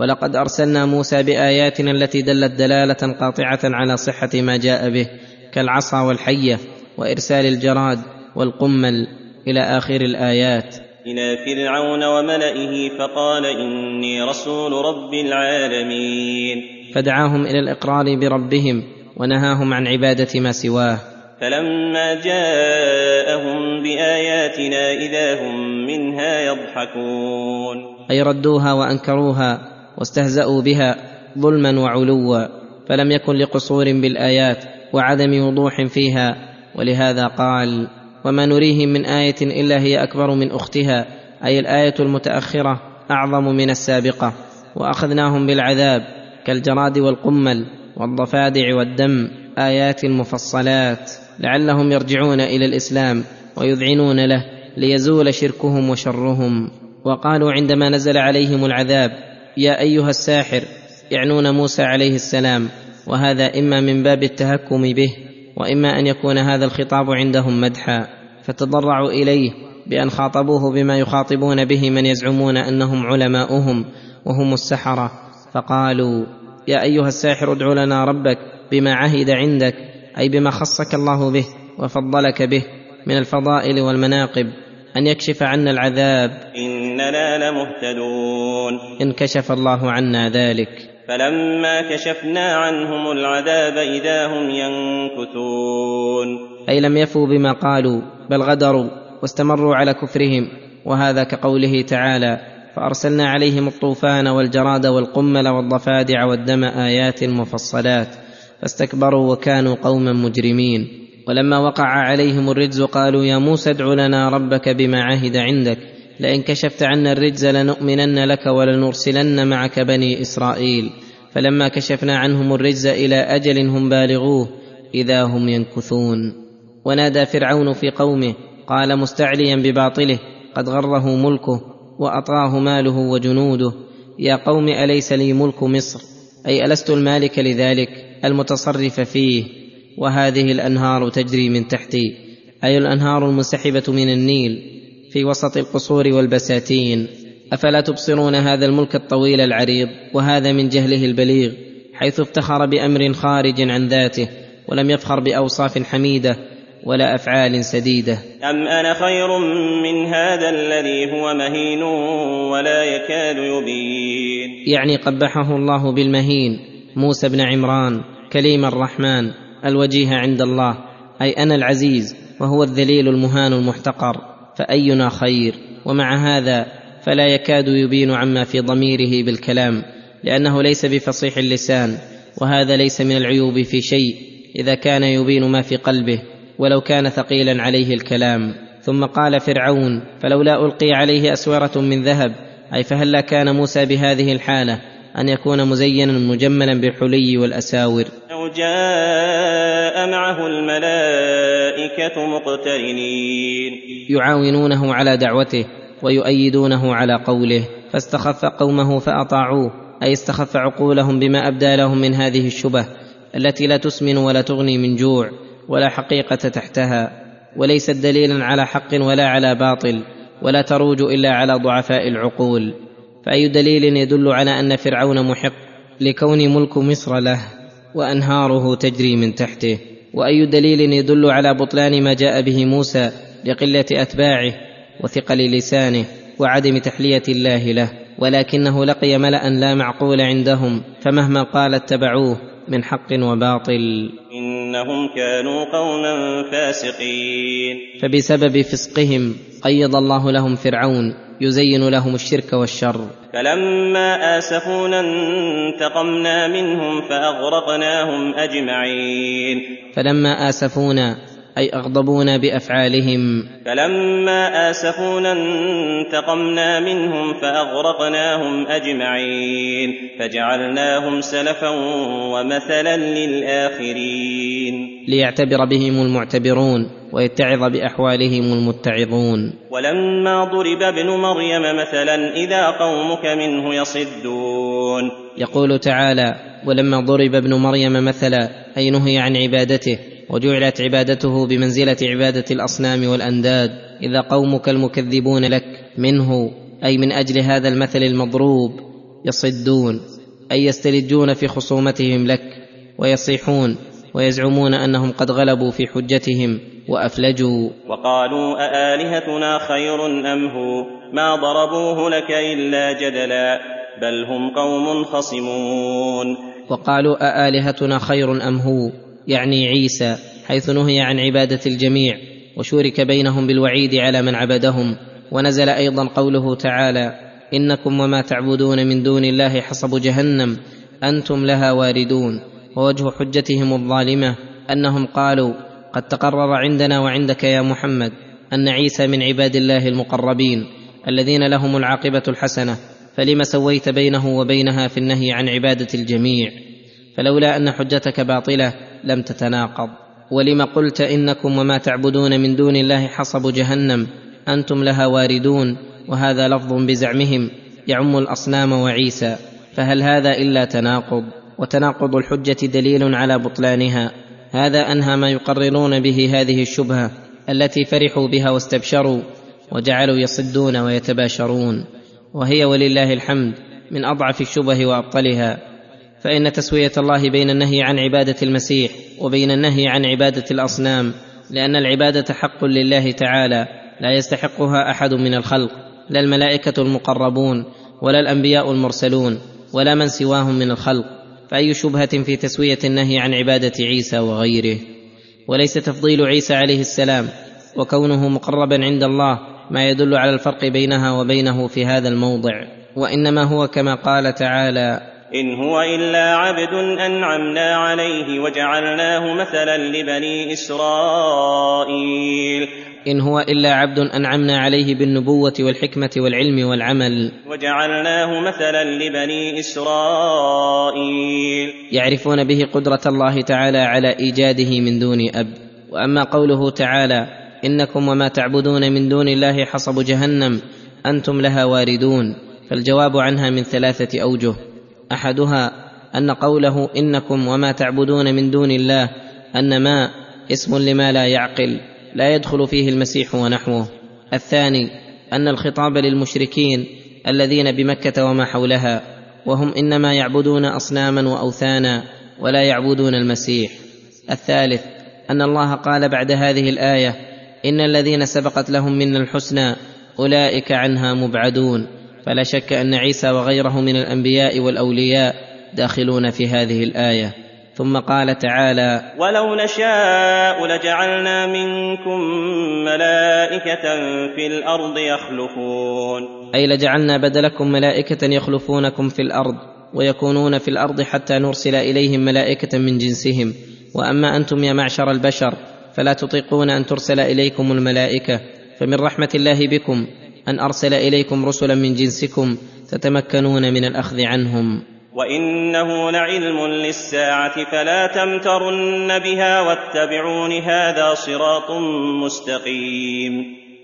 Speaker 1: ولقد ارسلنا موسى باياتنا التي دلت دلاله قاطعه على صحه ما جاء به كالعصا والحيه وارسال الجراد والقمل الى اخر الايات
Speaker 2: الى فرعون وملئه فقال اني رسول رب العالمين
Speaker 1: فدعاهم الى الاقرار بربهم ونهاهم عن عباده ما سواه
Speaker 2: فلما جاءهم باياتنا اذا هم منها يضحكون
Speaker 1: اي ردوها وانكروها واستهزاوا بها ظلما وعلوا فلم يكن لقصور بالايات وعدم وضوح فيها ولهذا قال وما نريهم من ايه الا هي اكبر من اختها اي الايه المتاخره اعظم من السابقه واخذناهم بالعذاب كالجراد والقمل والضفادع والدم ايات مفصلات لعلهم يرجعون الى الاسلام ويذعنون له ليزول شركهم وشرهم وقالوا عندما نزل عليهم العذاب يا ايها الساحر يعنون موسى عليه السلام وهذا اما من باب التهكم به واما ان يكون هذا الخطاب عندهم مدحا فتضرعوا اليه بان خاطبوه بما يخاطبون به من يزعمون انهم علماؤهم وهم السحره فقالوا يا ايها الساحر ادع لنا ربك بما عهد عندك اي بما خصك الله به وفضلك به من الفضائل والمناقب ان يكشف عنا العذاب
Speaker 2: اننا لمهتدون
Speaker 1: ان كشف الله عنا ذلك
Speaker 2: فلما كشفنا عنهم العذاب اذا هم ينكثون
Speaker 1: اي لم يفوا بما قالوا بل غدروا واستمروا على كفرهم وهذا كقوله تعالى فارسلنا عليهم الطوفان والجراد والقمل والضفادع والدم ايات مفصلات فاستكبروا وكانوا قوما مجرمين ولما وقع عليهم الرجز قالوا يا موسى ادع لنا ربك بما عهد عندك لئن كشفت عنا الرجز لنؤمنن لك ولنرسلن معك بني اسرائيل فلما كشفنا عنهم الرجز الى اجل هم بالغوه اذا هم ينكثون ونادى فرعون في قومه قال مستعليا بباطله قد غره ملكه واطغاه ماله وجنوده يا قوم اليس لي ملك مصر اي الست المالك لذلك المتصرف فيه وهذه الانهار تجري من تحتي اي الانهار المنسحبه من النيل في وسط القصور والبساتين افلا تبصرون هذا الملك الطويل العريض وهذا من جهله البليغ حيث افتخر بامر خارج عن ذاته ولم يفخر باوصاف حميده ولا افعال سديده
Speaker 2: ام انا خير من هذا الذي هو مهين ولا يكاد يبين
Speaker 1: يعني قبحه الله بالمهين موسى بن عمران كليم الرحمن الوجيه عند الله اي انا العزيز وهو الذليل المهان المحتقر فاينا خير ومع هذا فلا يكاد يبين عما في ضميره بالكلام لانه ليس بفصيح اللسان وهذا ليس من العيوب في شيء اذا كان يبين ما في قلبه ولو كان ثقيلا عليه الكلام ثم قال فرعون فلولا القي عليه اسوره من ذهب اي فهلا كان موسى بهذه الحاله ان يكون مزينا مجملا بالحلي والاساور
Speaker 2: او جاء معه الملائكه مقترنين
Speaker 1: يعاونونه على دعوته ويؤيدونه على قوله فاستخف قومه فاطاعوه اي استخف عقولهم بما ابدى لهم من هذه الشبه التي لا تسمن ولا تغني من جوع ولا حقيقه تحتها وليست دليلا على حق ولا على باطل ولا تروج الا على ضعفاء العقول فاي دليل يدل على ان فرعون محق لكون ملك مصر له وانهاره تجري من تحته واي دليل يدل على بطلان ما جاء به موسى لقله اتباعه وثقل لسانه وعدم تحليه الله له ولكنه لقي ملا لا معقول عندهم فمهما قال اتبعوه من حق وباطل
Speaker 2: انهم كانوا قوما فاسقين
Speaker 1: فبسبب فسقهم قيض الله لهم فرعون يزين لهم الشرك والشر
Speaker 2: فلما اسفونا انتقمنا منهم فاغرقناهم اجمعين
Speaker 1: فلما اسفونا اي اغضبونا بافعالهم
Speaker 2: فلما اسفونا انتقمنا منهم فاغرقناهم اجمعين فجعلناهم سلفا ومثلا للاخرين
Speaker 1: ليعتبر بهم المعتبرون ويتعظ باحوالهم المتعظون
Speaker 2: ولما ضرب ابن مريم مثلا اذا قومك منه يصدون
Speaker 1: يقول تعالى ولما ضرب ابن مريم مثلا اي نهي عن عبادته وجعلت عبادته بمنزله عباده الاصنام والانداد اذا قومك المكذبون لك منه اي من اجل هذا المثل المضروب يصدون اي يستلجون في خصومتهم لك ويصيحون ويزعمون انهم قد غلبوا في حجتهم وافلجوا
Speaker 2: وقالوا االهتنا خير ام هو ما ضربوه لك الا جدلا بل هم قوم خصمون
Speaker 1: وقالوا االهتنا خير ام هو يعني عيسى حيث نهي عن عباده الجميع وشورك بينهم بالوعيد على من عبدهم ونزل ايضا قوله تعالى انكم وما تعبدون من دون الله حصب جهنم انتم لها واردون ووجه حجتهم الظالمه انهم قالوا قد تقرر عندنا وعندك يا محمد ان عيسى من عباد الله المقربين الذين لهم العاقبه الحسنه فلم سويت بينه وبينها في النهي عن عباده الجميع فلولا ان حجتك باطله لم تتناقض ولم قلت انكم وما تعبدون من دون الله حصب جهنم انتم لها واردون وهذا لفظ بزعمهم يعم الاصنام وعيسى فهل هذا الا تناقض وتناقض الحجه دليل على بطلانها هذا انهى ما يقررون به هذه الشبهه التي فرحوا بها واستبشروا وجعلوا يصدون ويتباشرون وهي ولله الحمد من اضعف الشبه وابطلها فان تسويه الله بين النهي عن عباده المسيح وبين النهي عن عباده الاصنام لان العباده حق لله تعالى لا يستحقها احد من الخلق لا الملائكه المقربون ولا الانبياء المرسلون ولا من سواهم من الخلق فاي شبهه في تسويه النهي عن عباده عيسى وغيره وليس تفضيل عيسى عليه السلام وكونه مقربا عند الله ما يدل على الفرق بينها وبينه في هذا الموضع وانما هو كما قال تعالى
Speaker 2: ان هو الا عبد انعمنا عليه وجعلناه مثلا لبني اسرائيل
Speaker 1: ان هو الا عبد انعمنا عليه بالنبوه والحكمه والعلم والعمل
Speaker 2: وجعلناه مثلا لبني اسرائيل
Speaker 1: يعرفون به قدره الله تعالى على ايجاده من دون اب واما قوله تعالى انكم وما تعبدون من دون الله حصب جهنم انتم لها واردون فالجواب عنها من ثلاثه اوجه احدها ان قوله انكم وما تعبدون من دون الله ان ما اسم لما لا يعقل لا يدخل فيه المسيح ونحوه الثاني ان الخطاب للمشركين الذين بمكه وما حولها وهم انما يعبدون اصناما واوثانا ولا يعبدون المسيح الثالث ان الله قال بعد هذه الايه ان الذين سبقت لهم منا الحسنى اولئك عنها مبعدون فلا شك ان عيسى وغيره من الانبياء والاولياء داخلون في هذه الايه ثم قال تعالى
Speaker 2: ولو نشاء لجعلنا منكم ملائكه في الارض يخلفون
Speaker 1: اي لجعلنا بدلكم ملائكه يخلفونكم في الارض ويكونون في الارض حتى نرسل اليهم ملائكه من جنسهم واما انتم يا معشر البشر فلا تطيقون ان ترسل اليكم الملائكه فمن رحمه الله بكم ان ارسل اليكم رسلا من جنسكم تتمكنون من الاخذ عنهم
Speaker 2: وانه لعلم للساعه فلا تمترن بها واتبعون هذا صراط مستقيم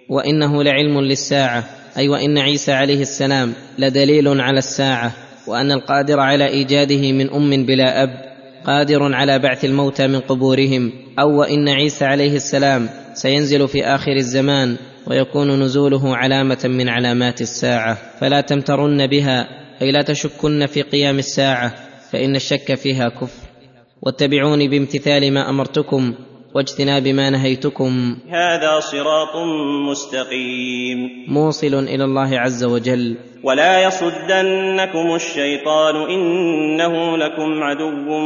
Speaker 1: وانه لعلم للساعه اي وان عيسى عليه السلام لدليل على الساعه وان القادر على ايجاده من ام بلا اب قادر على بعث الموتى من قبورهم او وان عيسى عليه السلام سينزل في اخر الزمان ويكون نزوله علامه من علامات الساعه فلا تمترن بها اي لا تشكن في قيام الساعه فان الشك فيها كفر واتبعوني بامتثال ما امرتكم واجتناب ما نهيتكم
Speaker 2: هذا صراط مستقيم
Speaker 1: موصل الى الله عز وجل
Speaker 2: ولا يصدنكم الشيطان انه لكم عدو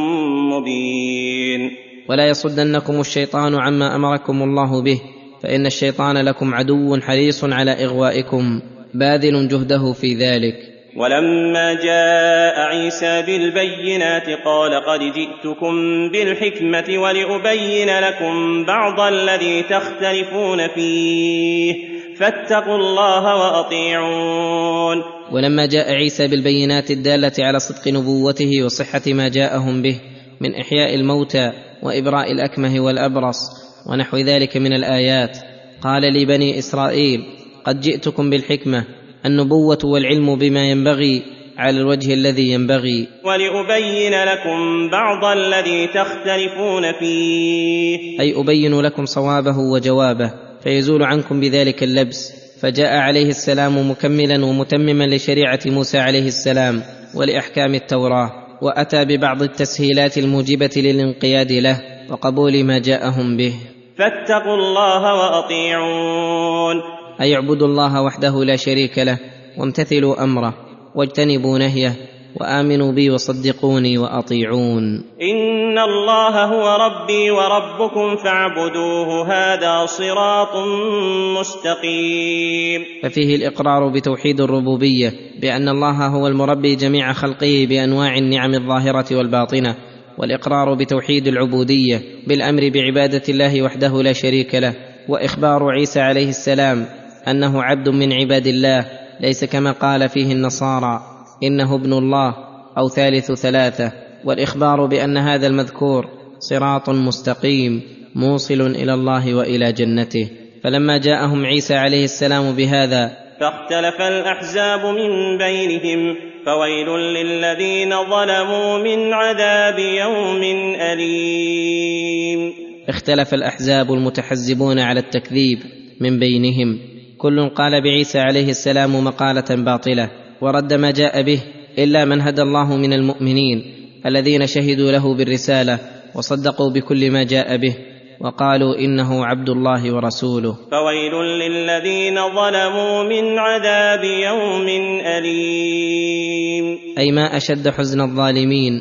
Speaker 2: مبين
Speaker 1: ولا يصدنكم الشيطان عما امركم الله به فان الشيطان لكم عدو حريص على اغوائكم باذل جهده في ذلك
Speaker 2: ولما جاء عيسى بالبينات قال قد جئتكم بالحكمه ولابين لكم بعض الذي تختلفون فيه فاتقوا الله واطيعون
Speaker 1: ولما جاء عيسى بالبينات الداله على صدق نبوته وصحه ما جاءهم به من احياء الموتى وابراء الاكمه والابرص ونحو ذلك من الايات قال لبني اسرائيل قد جئتكم بالحكمه النبوه والعلم بما ينبغي على الوجه الذي ينبغي
Speaker 2: ولأبين لكم بعض الذي تختلفون فيه
Speaker 1: أي أبين لكم صوابه وجوابه فيزول عنكم بذلك اللبس فجاء عليه السلام مكملا ومتمما لشريعة موسى عليه السلام ولإحكام التوراة وأتى ببعض التسهيلات الموجبة للانقياد له وقبول ما جاءهم به
Speaker 2: فاتقوا الله واطيعون
Speaker 1: اي اعبدوا الله وحده لا شريك له وامتثلوا امره واجتنبوا نهيه وامنوا بي وصدقوني واطيعون
Speaker 2: ان الله هو ربي وربكم فاعبدوه هذا صراط مستقيم
Speaker 1: ففيه الاقرار بتوحيد الربوبيه بان الله هو المربي جميع خلقه بانواع النعم الظاهره والباطنه والاقرار بتوحيد العبوديه بالامر بعباده الله وحده لا شريك له واخبار عيسى عليه السلام انه عبد من عباد الله ليس كما قال فيه النصارى انه ابن الله او ثالث ثلاثه والاخبار بان هذا المذكور صراط مستقيم موصل الى الله والى جنته فلما جاءهم عيسى عليه السلام بهذا
Speaker 2: فاختلف الأحزاب من بينهم فويل للذين ظلموا من عذاب يوم
Speaker 1: أليم اختلف الأحزاب المتحزبون على التكذيب من بينهم كل قال بعيسى عليه السلام مقالة باطلة ورد ما جاء به إلا من هدى الله من المؤمنين الذين شهدوا له بالرسالة وصدقوا بكل ما جاء به وقالوا انه عبد الله ورسوله
Speaker 2: فويل للذين ظلموا من عذاب يوم اليم
Speaker 1: اي ما اشد حزن الظالمين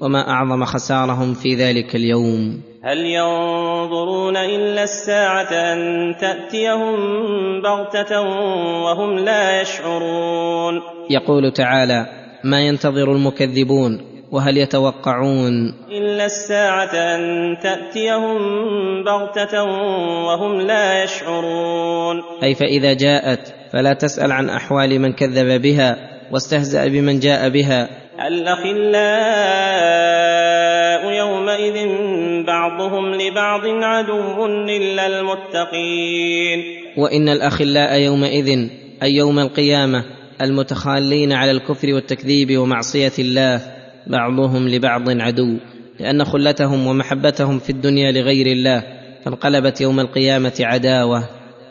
Speaker 1: وما اعظم خسارهم في ذلك اليوم
Speaker 2: هل ينظرون الا الساعه ان تاتيهم بغته وهم لا يشعرون
Speaker 1: يقول تعالى ما ينتظر المكذبون وهل يتوقعون
Speaker 2: إلا الساعة أن تأتيهم بغتة وهم لا يشعرون
Speaker 1: أي فإذا جاءت فلا تسأل عن أحوال من كذب بها واستهزأ بمن جاء بها
Speaker 2: الأخلاء يومئذ بعضهم لبعض عدو إلا المتقين
Speaker 1: وإن الأخلاء يومئذ أي يوم القيامة المتخالين على الكفر والتكذيب ومعصية الله بعضهم لبعض عدو لان خلتهم ومحبتهم في الدنيا لغير الله فانقلبت يوم القيامه عداوه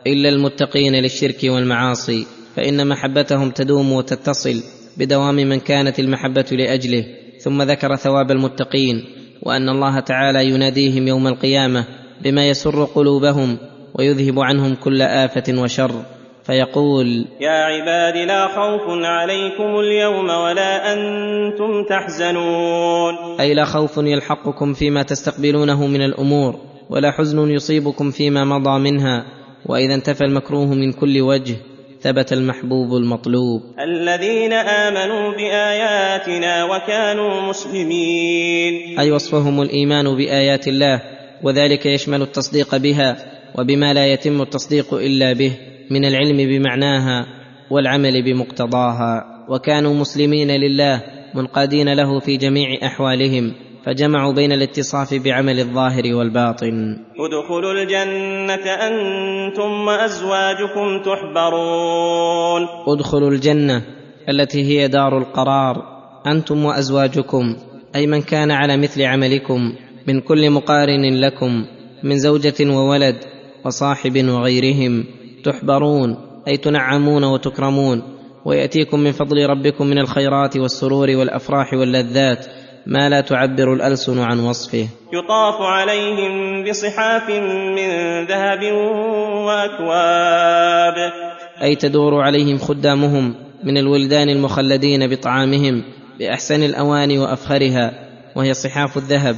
Speaker 1: الا المتقين للشرك والمعاصي فان محبتهم تدوم وتتصل بدوام من كانت المحبه لاجله ثم ذكر ثواب المتقين وان الله تعالى يناديهم يوم القيامه بما يسر قلوبهم ويذهب عنهم كل افه وشر فيقول
Speaker 2: يا عباد لا خوف عليكم اليوم ولا انتم تحزنون
Speaker 1: اي لا خوف يلحقكم فيما تستقبلونه من الامور ولا حزن يصيبكم فيما مضى منها واذا انتفى المكروه من كل وجه ثبت المحبوب المطلوب
Speaker 2: الذين امنوا باياتنا وكانوا مسلمين
Speaker 1: اي وصفهم الايمان بايات الله وذلك يشمل التصديق بها وبما لا يتم التصديق الا به من العلم بمعناها والعمل بمقتضاها وكانوا مسلمين لله منقادين له في جميع احوالهم فجمعوا بين الاتصاف بعمل الظاهر والباطن
Speaker 2: ادخلوا الجنة أنتم وأزواجكم تحبرون
Speaker 1: ادخلوا الجنة التي هي دار القرار أنتم وأزواجكم أي من كان على مثل عملكم من كل مقارن لكم من زوجة وولد وصاحب وغيرهم تحبرون اي تنعمون وتكرمون وياتيكم من فضل ربكم من الخيرات والسرور والافراح واللذات ما لا تعبر الالسن عن وصفه
Speaker 2: يطاف عليهم بصحاف من ذهب واكواب
Speaker 1: اي تدور عليهم خدامهم من الولدان المخلدين بطعامهم باحسن الاواني وافخرها وهي صحاف الذهب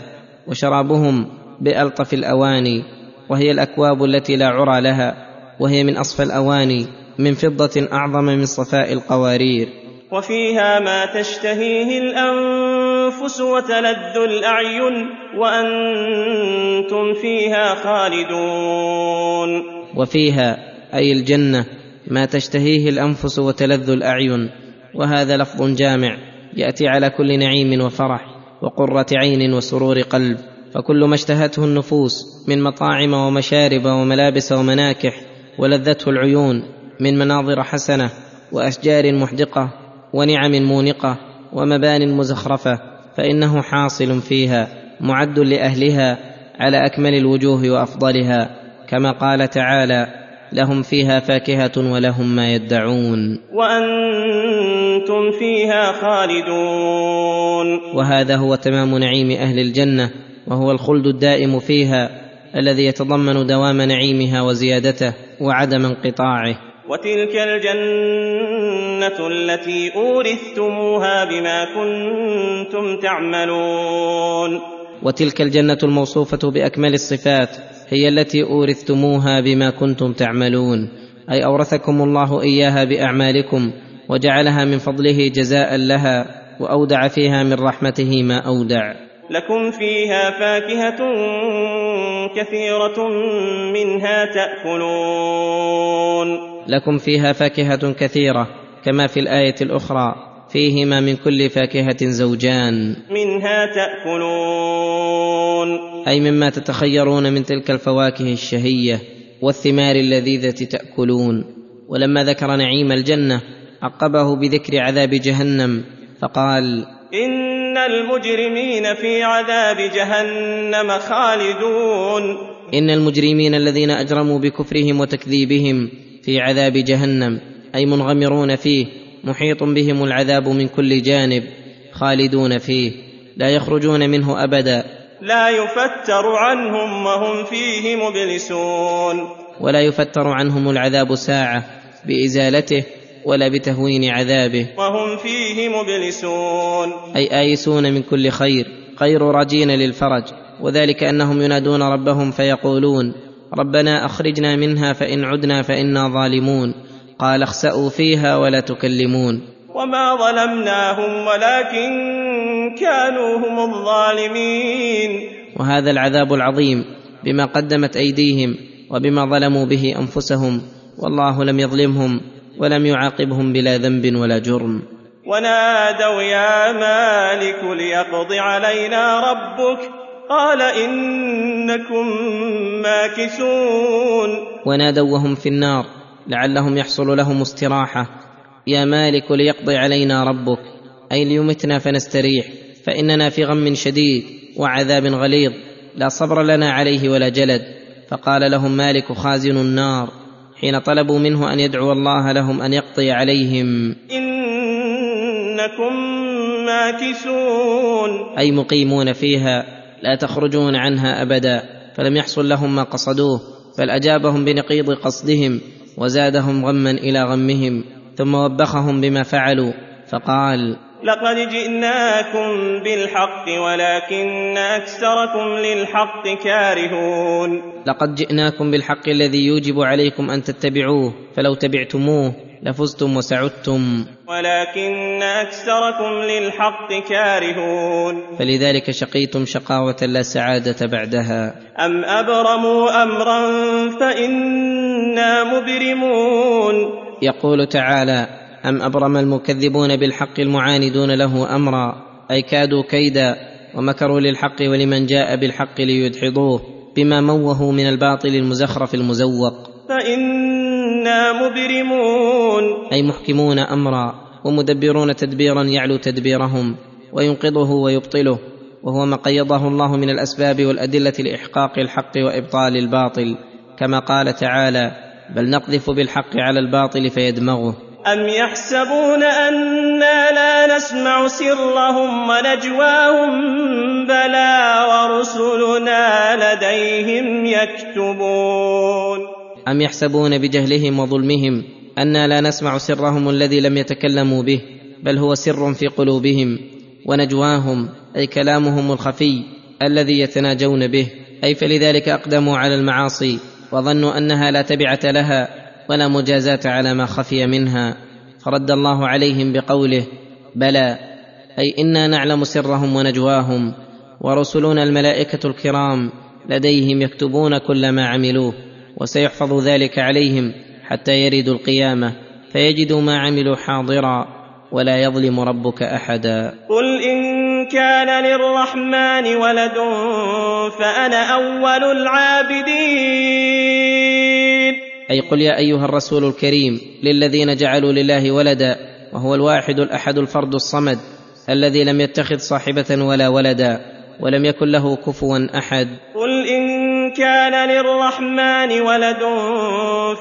Speaker 1: وشرابهم بالطف الاواني وهي الاكواب التي لا عرى لها وهي من اصفى الاواني من فضه اعظم من صفاء القوارير
Speaker 2: وفيها ما تشتهيه الانفس وتلذ الاعين وانتم فيها خالدون
Speaker 1: وفيها اي الجنه ما تشتهيه الانفس وتلذ الاعين وهذا لفظ جامع ياتي على كل نعيم وفرح وقره عين وسرور قلب فكل ما اشتهته النفوس من مطاعم ومشارب وملابس ومناكح ولذته العيون من مناظر حسنه واشجار محدقه ونعم مونقه ومبان مزخرفه فانه حاصل فيها معد لاهلها على اكمل الوجوه وافضلها كما قال تعالى لهم فيها فاكهه ولهم ما يدعون
Speaker 2: وانتم فيها خالدون
Speaker 1: وهذا هو تمام نعيم اهل الجنه وهو الخلد الدائم فيها الذي يتضمن دوام نعيمها وزيادته وعدم انقطاعه
Speaker 2: وتلك الجنه التي اورثتموها بما كنتم تعملون
Speaker 1: وتلك الجنه الموصوفه باكمل الصفات هي التي اورثتموها بما كنتم تعملون اي اورثكم الله اياها باعمالكم وجعلها من فضله جزاء لها واودع فيها من رحمته ما اودع
Speaker 2: لكم فيها فاكهة كثيرة منها تأكلون.
Speaker 1: لكم فيها فاكهة كثيرة كما في الآية الأخرى فيهما من كل فاكهة زوجان.
Speaker 2: منها تأكلون.
Speaker 1: أي مما تتخيرون من تلك الفواكه الشهية والثمار اللذيذة تأكلون. ولما ذكر نعيم الجنة عقبه بذكر عذاب جهنم فقال:
Speaker 2: إن إن المجرمين في عذاب جهنم خالدون
Speaker 1: إن المجرمين الذين أجرموا بكفرهم وتكذيبهم في عذاب جهنم أي منغمرون فيه محيط بهم العذاب من كل جانب خالدون فيه لا يخرجون منه أبدا
Speaker 2: لا يفتر عنهم وهم فيه مبلسون
Speaker 1: ولا يفتر عنهم العذاب ساعة بإزالته ولا بتهوين عذابه
Speaker 2: وهم فيه مبلسون
Speaker 1: اي ايسون من كل خير غير راجين للفرج وذلك انهم ينادون ربهم فيقولون ربنا اخرجنا منها فان عدنا فانا ظالمون قال اخسأوا فيها ولا تكلمون
Speaker 2: وما ظلمناهم ولكن كانوا هم الظالمين
Speaker 1: وهذا العذاب العظيم بما قدمت ايديهم وبما ظلموا به انفسهم والله لم يظلمهم ولم يعاقبهم بلا ذنب ولا جرم
Speaker 2: ونادوا يا مالك ليقض علينا ربك قال انكم ماكثون ونادوا
Speaker 1: وهم في النار لعلهم يحصل لهم استراحه يا مالك ليقضي علينا ربك اي ليمتنا فنستريح فاننا في غم شديد وعذاب غليظ لا صبر لنا عليه ولا جلد فقال لهم مالك خازن النار حين طلبوا منه ان يدعو الله لهم ان يقضي عليهم
Speaker 2: انكم ماكثون
Speaker 1: اي مقيمون فيها لا تخرجون عنها ابدا فلم يحصل لهم ما قصدوه بل اجابهم بنقيض قصدهم وزادهم غما الى غمهم ثم وبخهم بما فعلوا فقال
Speaker 2: لقد جئناكم بالحق ولكن أكثركم للحق كارهون
Speaker 1: لقد جئناكم بالحق الذي يوجب عليكم أن تتبعوه فلو تبعتموه لفزتم وسعدتم
Speaker 2: ولكن أكثركم للحق كارهون
Speaker 1: فلذلك شقيتم شقاوة لا سعادة بعدها
Speaker 2: أم أبرموا أمرا فإنا مبرمون
Speaker 1: يقول تعالى ام ابرم المكذبون بالحق المعاندون له امرا اي كادوا كيدا ومكروا للحق ولمن جاء بالحق ليدحضوه بما موهوا من الباطل المزخرف المزوق
Speaker 2: فانا مبرمون
Speaker 1: اي محكمون امرا ومدبرون تدبيرا يعلو تدبيرهم وينقضه ويبطله وهو ما قيضه الله من الاسباب والادله لاحقاق الحق وابطال الباطل كما قال تعالى بل نقذف بالحق على الباطل فيدمغه
Speaker 2: أم يحسبون أنا لا نسمع سرهم ونجواهم بلى ورسلنا لديهم يكتبون
Speaker 1: أم يحسبون بجهلهم وظلمهم أنا لا نسمع سرهم الذي لم يتكلموا به بل هو سر في قلوبهم ونجواهم أي كلامهم الخفي الذي يتناجون به أي فلذلك أقدموا على المعاصي وظنوا أنها لا تبعة لها ولا مجازاه على ما خفي منها فرد الله عليهم بقوله بلى اي انا نعلم سرهم ونجواهم ورسلنا الملائكه الكرام لديهم يكتبون كل ما عملوه وسيحفظ ذلك عليهم حتى يردوا القيامه فيجدوا ما عملوا حاضرا ولا يظلم ربك احدا
Speaker 2: قل ان كان للرحمن ولد فانا اول العابدين
Speaker 1: اي قل يا ايها الرسول الكريم للذين جعلوا لله ولدا وهو الواحد الاحد الفرد الصمد الذي لم يتخذ صاحبه ولا ولدا ولم يكن له كفوا احد
Speaker 2: قل ان كان للرحمن ولد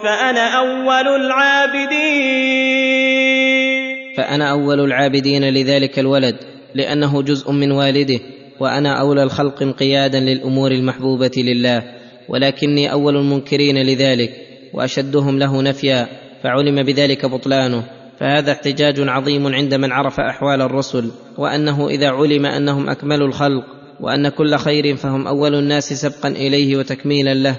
Speaker 2: فانا اول العابدين
Speaker 1: فانا اول العابدين لذلك الولد لانه جزء من والده وانا اولى الخلق انقيادا للامور المحبوبه لله ولكني اول المنكرين لذلك واشدهم له نفيا فعلم بذلك بطلانه فهذا احتجاج عظيم عند من عرف احوال الرسل وانه اذا علم انهم اكمل الخلق وان كل خير فهم اول الناس سبقا اليه وتكميلا له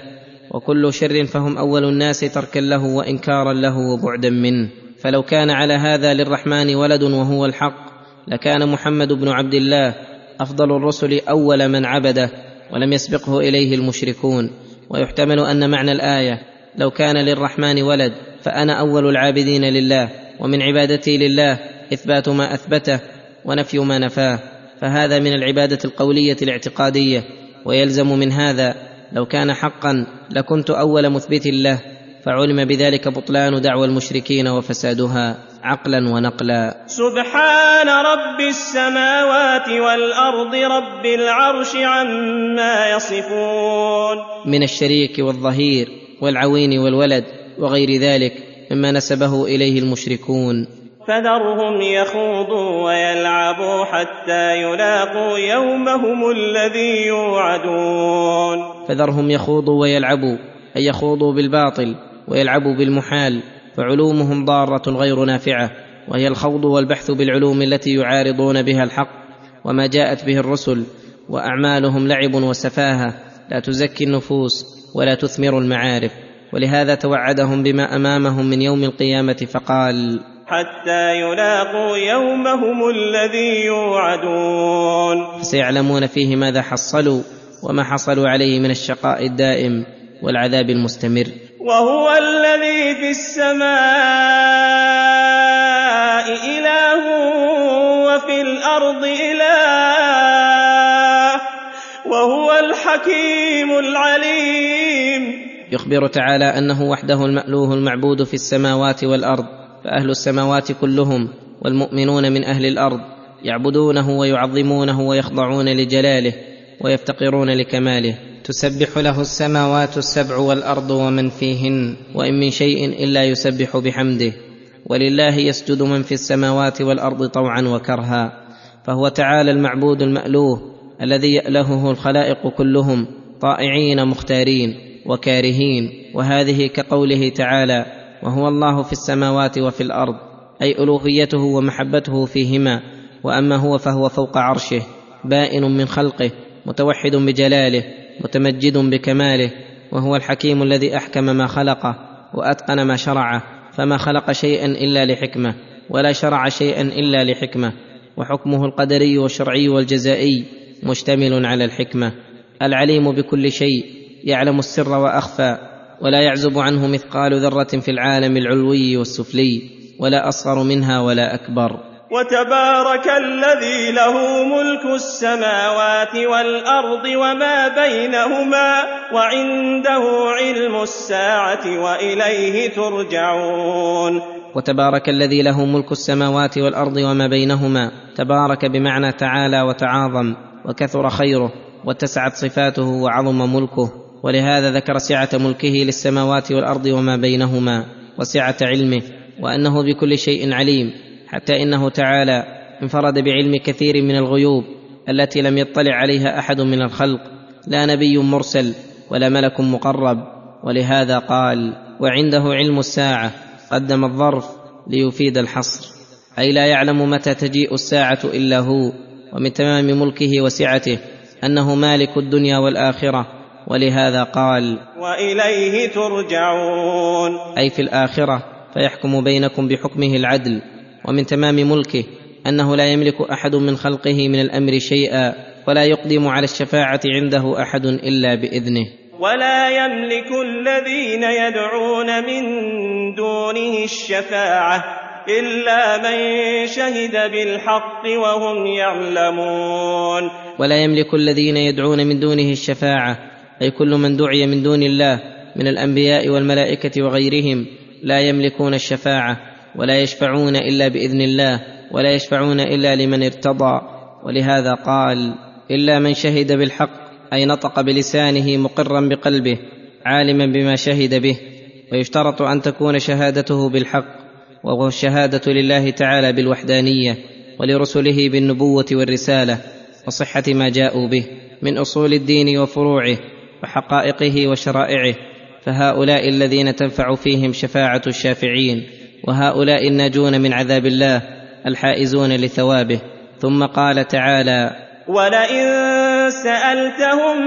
Speaker 1: وكل شر فهم اول الناس تركا له وانكارا له وبعدا منه فلو كان على هذا للرحمن ولد وهو الحق لكان محمد بن عبد الله افضل الرسل اول من عبده ولم يسبقه اليه المشركون ويحتمل ان معنى الايه لو كان للرحمن ولد فانا اول العابدين لله ومن عبادتي لله اثبات ما اثبته ونفي ما نفاه فهذا من العباده القوليه الاعتقاديه ويلزم من هذا لو كان حقا لكنت اول مثبت له فعلم بذلك بطلان دعوى المشركين وفسادها عقلا ونقلا
Speaker 2: سبحان رب السماوات والارض رب العرش عما يصفون
Speaker 1: من الشريك والظهير والعوين والولد وغير ذلك مما نسبه اليه المشركون
Speaker 2: فذرهم يخوضوا ويلعبوا حتى يلاقوا يومهم الذي يوعدون
Speaker 1: فذرهم يخوضوا ويلعبوا اي يخوضوا بالباطل ويلعبوا بالمحال فعلومهم ضاره غير نافعه وهي الخوض والبحث بالعلوم التي يعارضون بها الحق وما جاءت به الرسل واعمالهم لعب وسفاهه لا تزكي النفوس ولا تثمر المعارف ولهذا توعدهم بما امامهم من يوم القيامه فقال
Speaker 2: حتى يلاقوا يومهم الذي يوعدون
Speaker 1: سيعلمون فيه ماذا حصلوا وما حصلوا عليه من الشقاء الدائم والعذاب المستمر
Speaker 2: وهو الذي في السماء إله وفي الأرض إله وهو الحكيم العليم
Speaker 1: يخبر تعالى انه وحده المالوه المعبود في السماوات والارض فاهل السماوات كلهم والمؤمنون من اهل الارض يعبدونه ويعظمونه ويخضعون لجلاله ويفتقرون لكماله تسبح له السماوات السبع والارض ومن فيهن وان من شيء الا يسبح بحمده ولله يسجد من في السماوات والارض طوعا وكرها فهو تعالى المعبود المالوه الذي يالهه الخلائق كلهم طائعين مختارين وكارهين وهذه كقوله تعالى وهو الله في السماوات وفي الارض اي الوهيته ومحبته فيهما واما هو فهو فوق عرشه بائن من خلقه متوحد بجلاله متمجد بكماله وهو الحكيم الذي احكم ما خلقه واتقن ما شرعه فما خلق شيئا الا لحكمه ولا شرع شيئا الا لحكمه وحكمه القدري والشرعي والجزائي مشتمل على الحكمه العليم بكل شيء يعلم السر واخفى ولا يعزب عنه مثقال ذره في العالم العلوي والسفلي ولا اصغر منها ولا اكبر
Speaker 2: وتبارك الذي له ملك السماوات والارض وما بينهما وعنده علم الساعه واليه ترجعون
Speaker 1: وتبارك الذي له ملك السماوات والارض وما بينهما تبارك بمعنى تعالى وتعاظم وكثر خيره واتسعت صفاته وعظم ملكه ولهذا ذكر سعه ملكه للسماوات والارض وما بينهما وسعه علمه وانه بكل شيء عليم حتى انه تعالى انفرد بعلم كثير من الغيوب التي لم يطلع عليها احد من الخلق لا نبي مرسل ولا ملك مقرب ولهذا قال وعنده علم الساعه قدم الظرف ليفيد الحصر اي لا يعلم متى تجيء الساعه الا هو ومن تمام ملكه وسعته انه مالك الدنيا والاخره ولهذا قال
Speaker 2: واليه ترجعون
Speaker 1: اي في الاخره فيحكم بينكم بحكمه العدل ومن تمام ملكه انه لا يملك احد من خلقه من الامر شيئا ولا يقدم على الشفاعه عنده احد الا باذنه
Speaker 2: ولا يملك الذين يدعون من دونه الشفاعه الا من شهد بالحق وهم يعلمون
Speaker 1: ولا يملك الذين يدعون من دونه الشفاعه اي كل من دعي من دون الله من الانبياء والملائكه وغيرهم لا يملكون الشفاعه ولا يشفعون الا باذن الله ولا يشفعون الا لمن ارتضى ولهذا قال الا من شهد بالحق اي نطق بلسانه مقرا بقلبه عالما بما شهد به ويشترط ان تكون شهادته بالحق وهو الشهاده لله تعالى بالوحدانيه ولرسله بالنبوه والرساله وصحه ما جاءوا به من اصول الدين وفروعه وحقائقه وشرائعه فهؤلاء الذين تنفع فيهم شفاعه الشافعين وهؤلاء الناجون من عذاب الله الحائزون لثوابه ثم قال تعالى
Speaker 2: ولئن سالتهم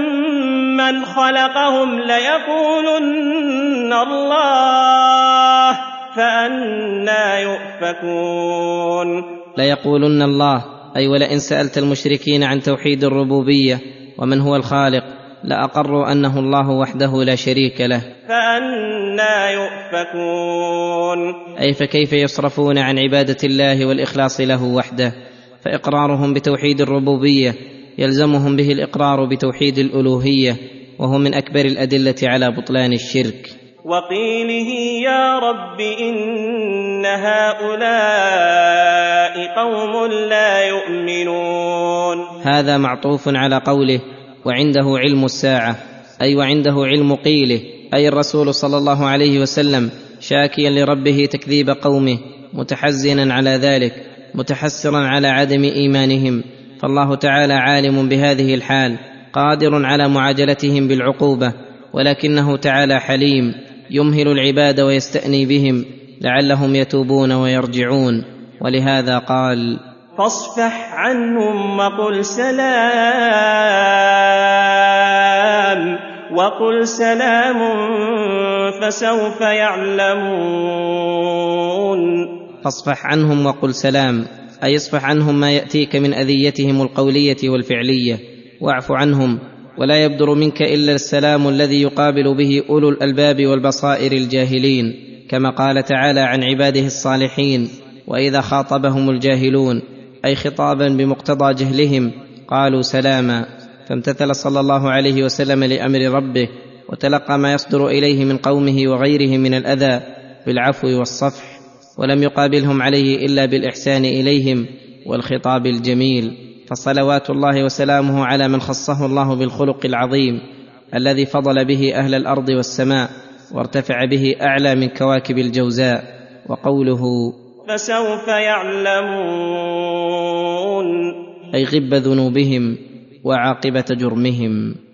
Speaker 2: من خلقهم ليقولن الله فانا يؤفكون
Speaker 1: ليقولن الله اي ولئن سالت المشركين عن توحيد الربوبيه ومن هو الخالق لاقروا انه الله وحده لا شريك له
Speaker 2: فأنا يؤفكون
Speaker 1: اي فكيف يصرفون عن عباده الله والاخلاص له وحده فاقرارهم بتوحيد الربوبيه يلزمهم به الاقرار بتوحيد الالوهيه وهو من اكبر الادله على بطلان الشرك
Speaker 2: وقيله يا رب ان هؤلاء قوم لا يؤمنون
Speaker 1: هذا معطوف على قوله وعنده علم الساعه اي وعنده علم قيله اي الرسول صلى الله عليه وسلم شاكيا لربه تكذيب قومه متحزنا على ذلك متحسرا على عدم ايمانهم فالله تعالى عالم بهذه الحال قادر على معاجلتهم بالعقوبه ولكنه تعالى حليم يمهل العباد ويستاني بهم لعلهم يتوبون ويرجعون ولهذا قال
Speaker 2: فاصفح عنهم وقل سلام وقل سلام فسوف يعلمون
Speaker 1: فاصفح عنهم وقل سلام اي اصفح عنهم ما ياتيك من اذيتهم القوليه والفعليه واعف عنهم ولا يبدر منك الا السلام الذي يقابل به اولو الالباب والبصائر الجاهلين كما قال تعالى عن عباده الصالحين واذا خاطبهم الجاهلون اي خطابا بمقتضى جهلهم قالوا سلاما فامتثل صلى الله عليه وسلم لامر ربه وتلقى ما يصدر اليه من قومه وغيره من الاذى بالعفو والصفح ولم يقابلهم عليه الا بالاحسان اليهم والخطاب الجميل فصلوات الله وسلامه على من خصه الله بالخلق العظيم الذي فضل به اهل الارض والسماء وارتفع به اعلى من كواكب الجوزاء وقوله
Speaker 2: فسوف يعلمون
Speaker 1: اي غب ذنوبهم وعاقبه جرمهم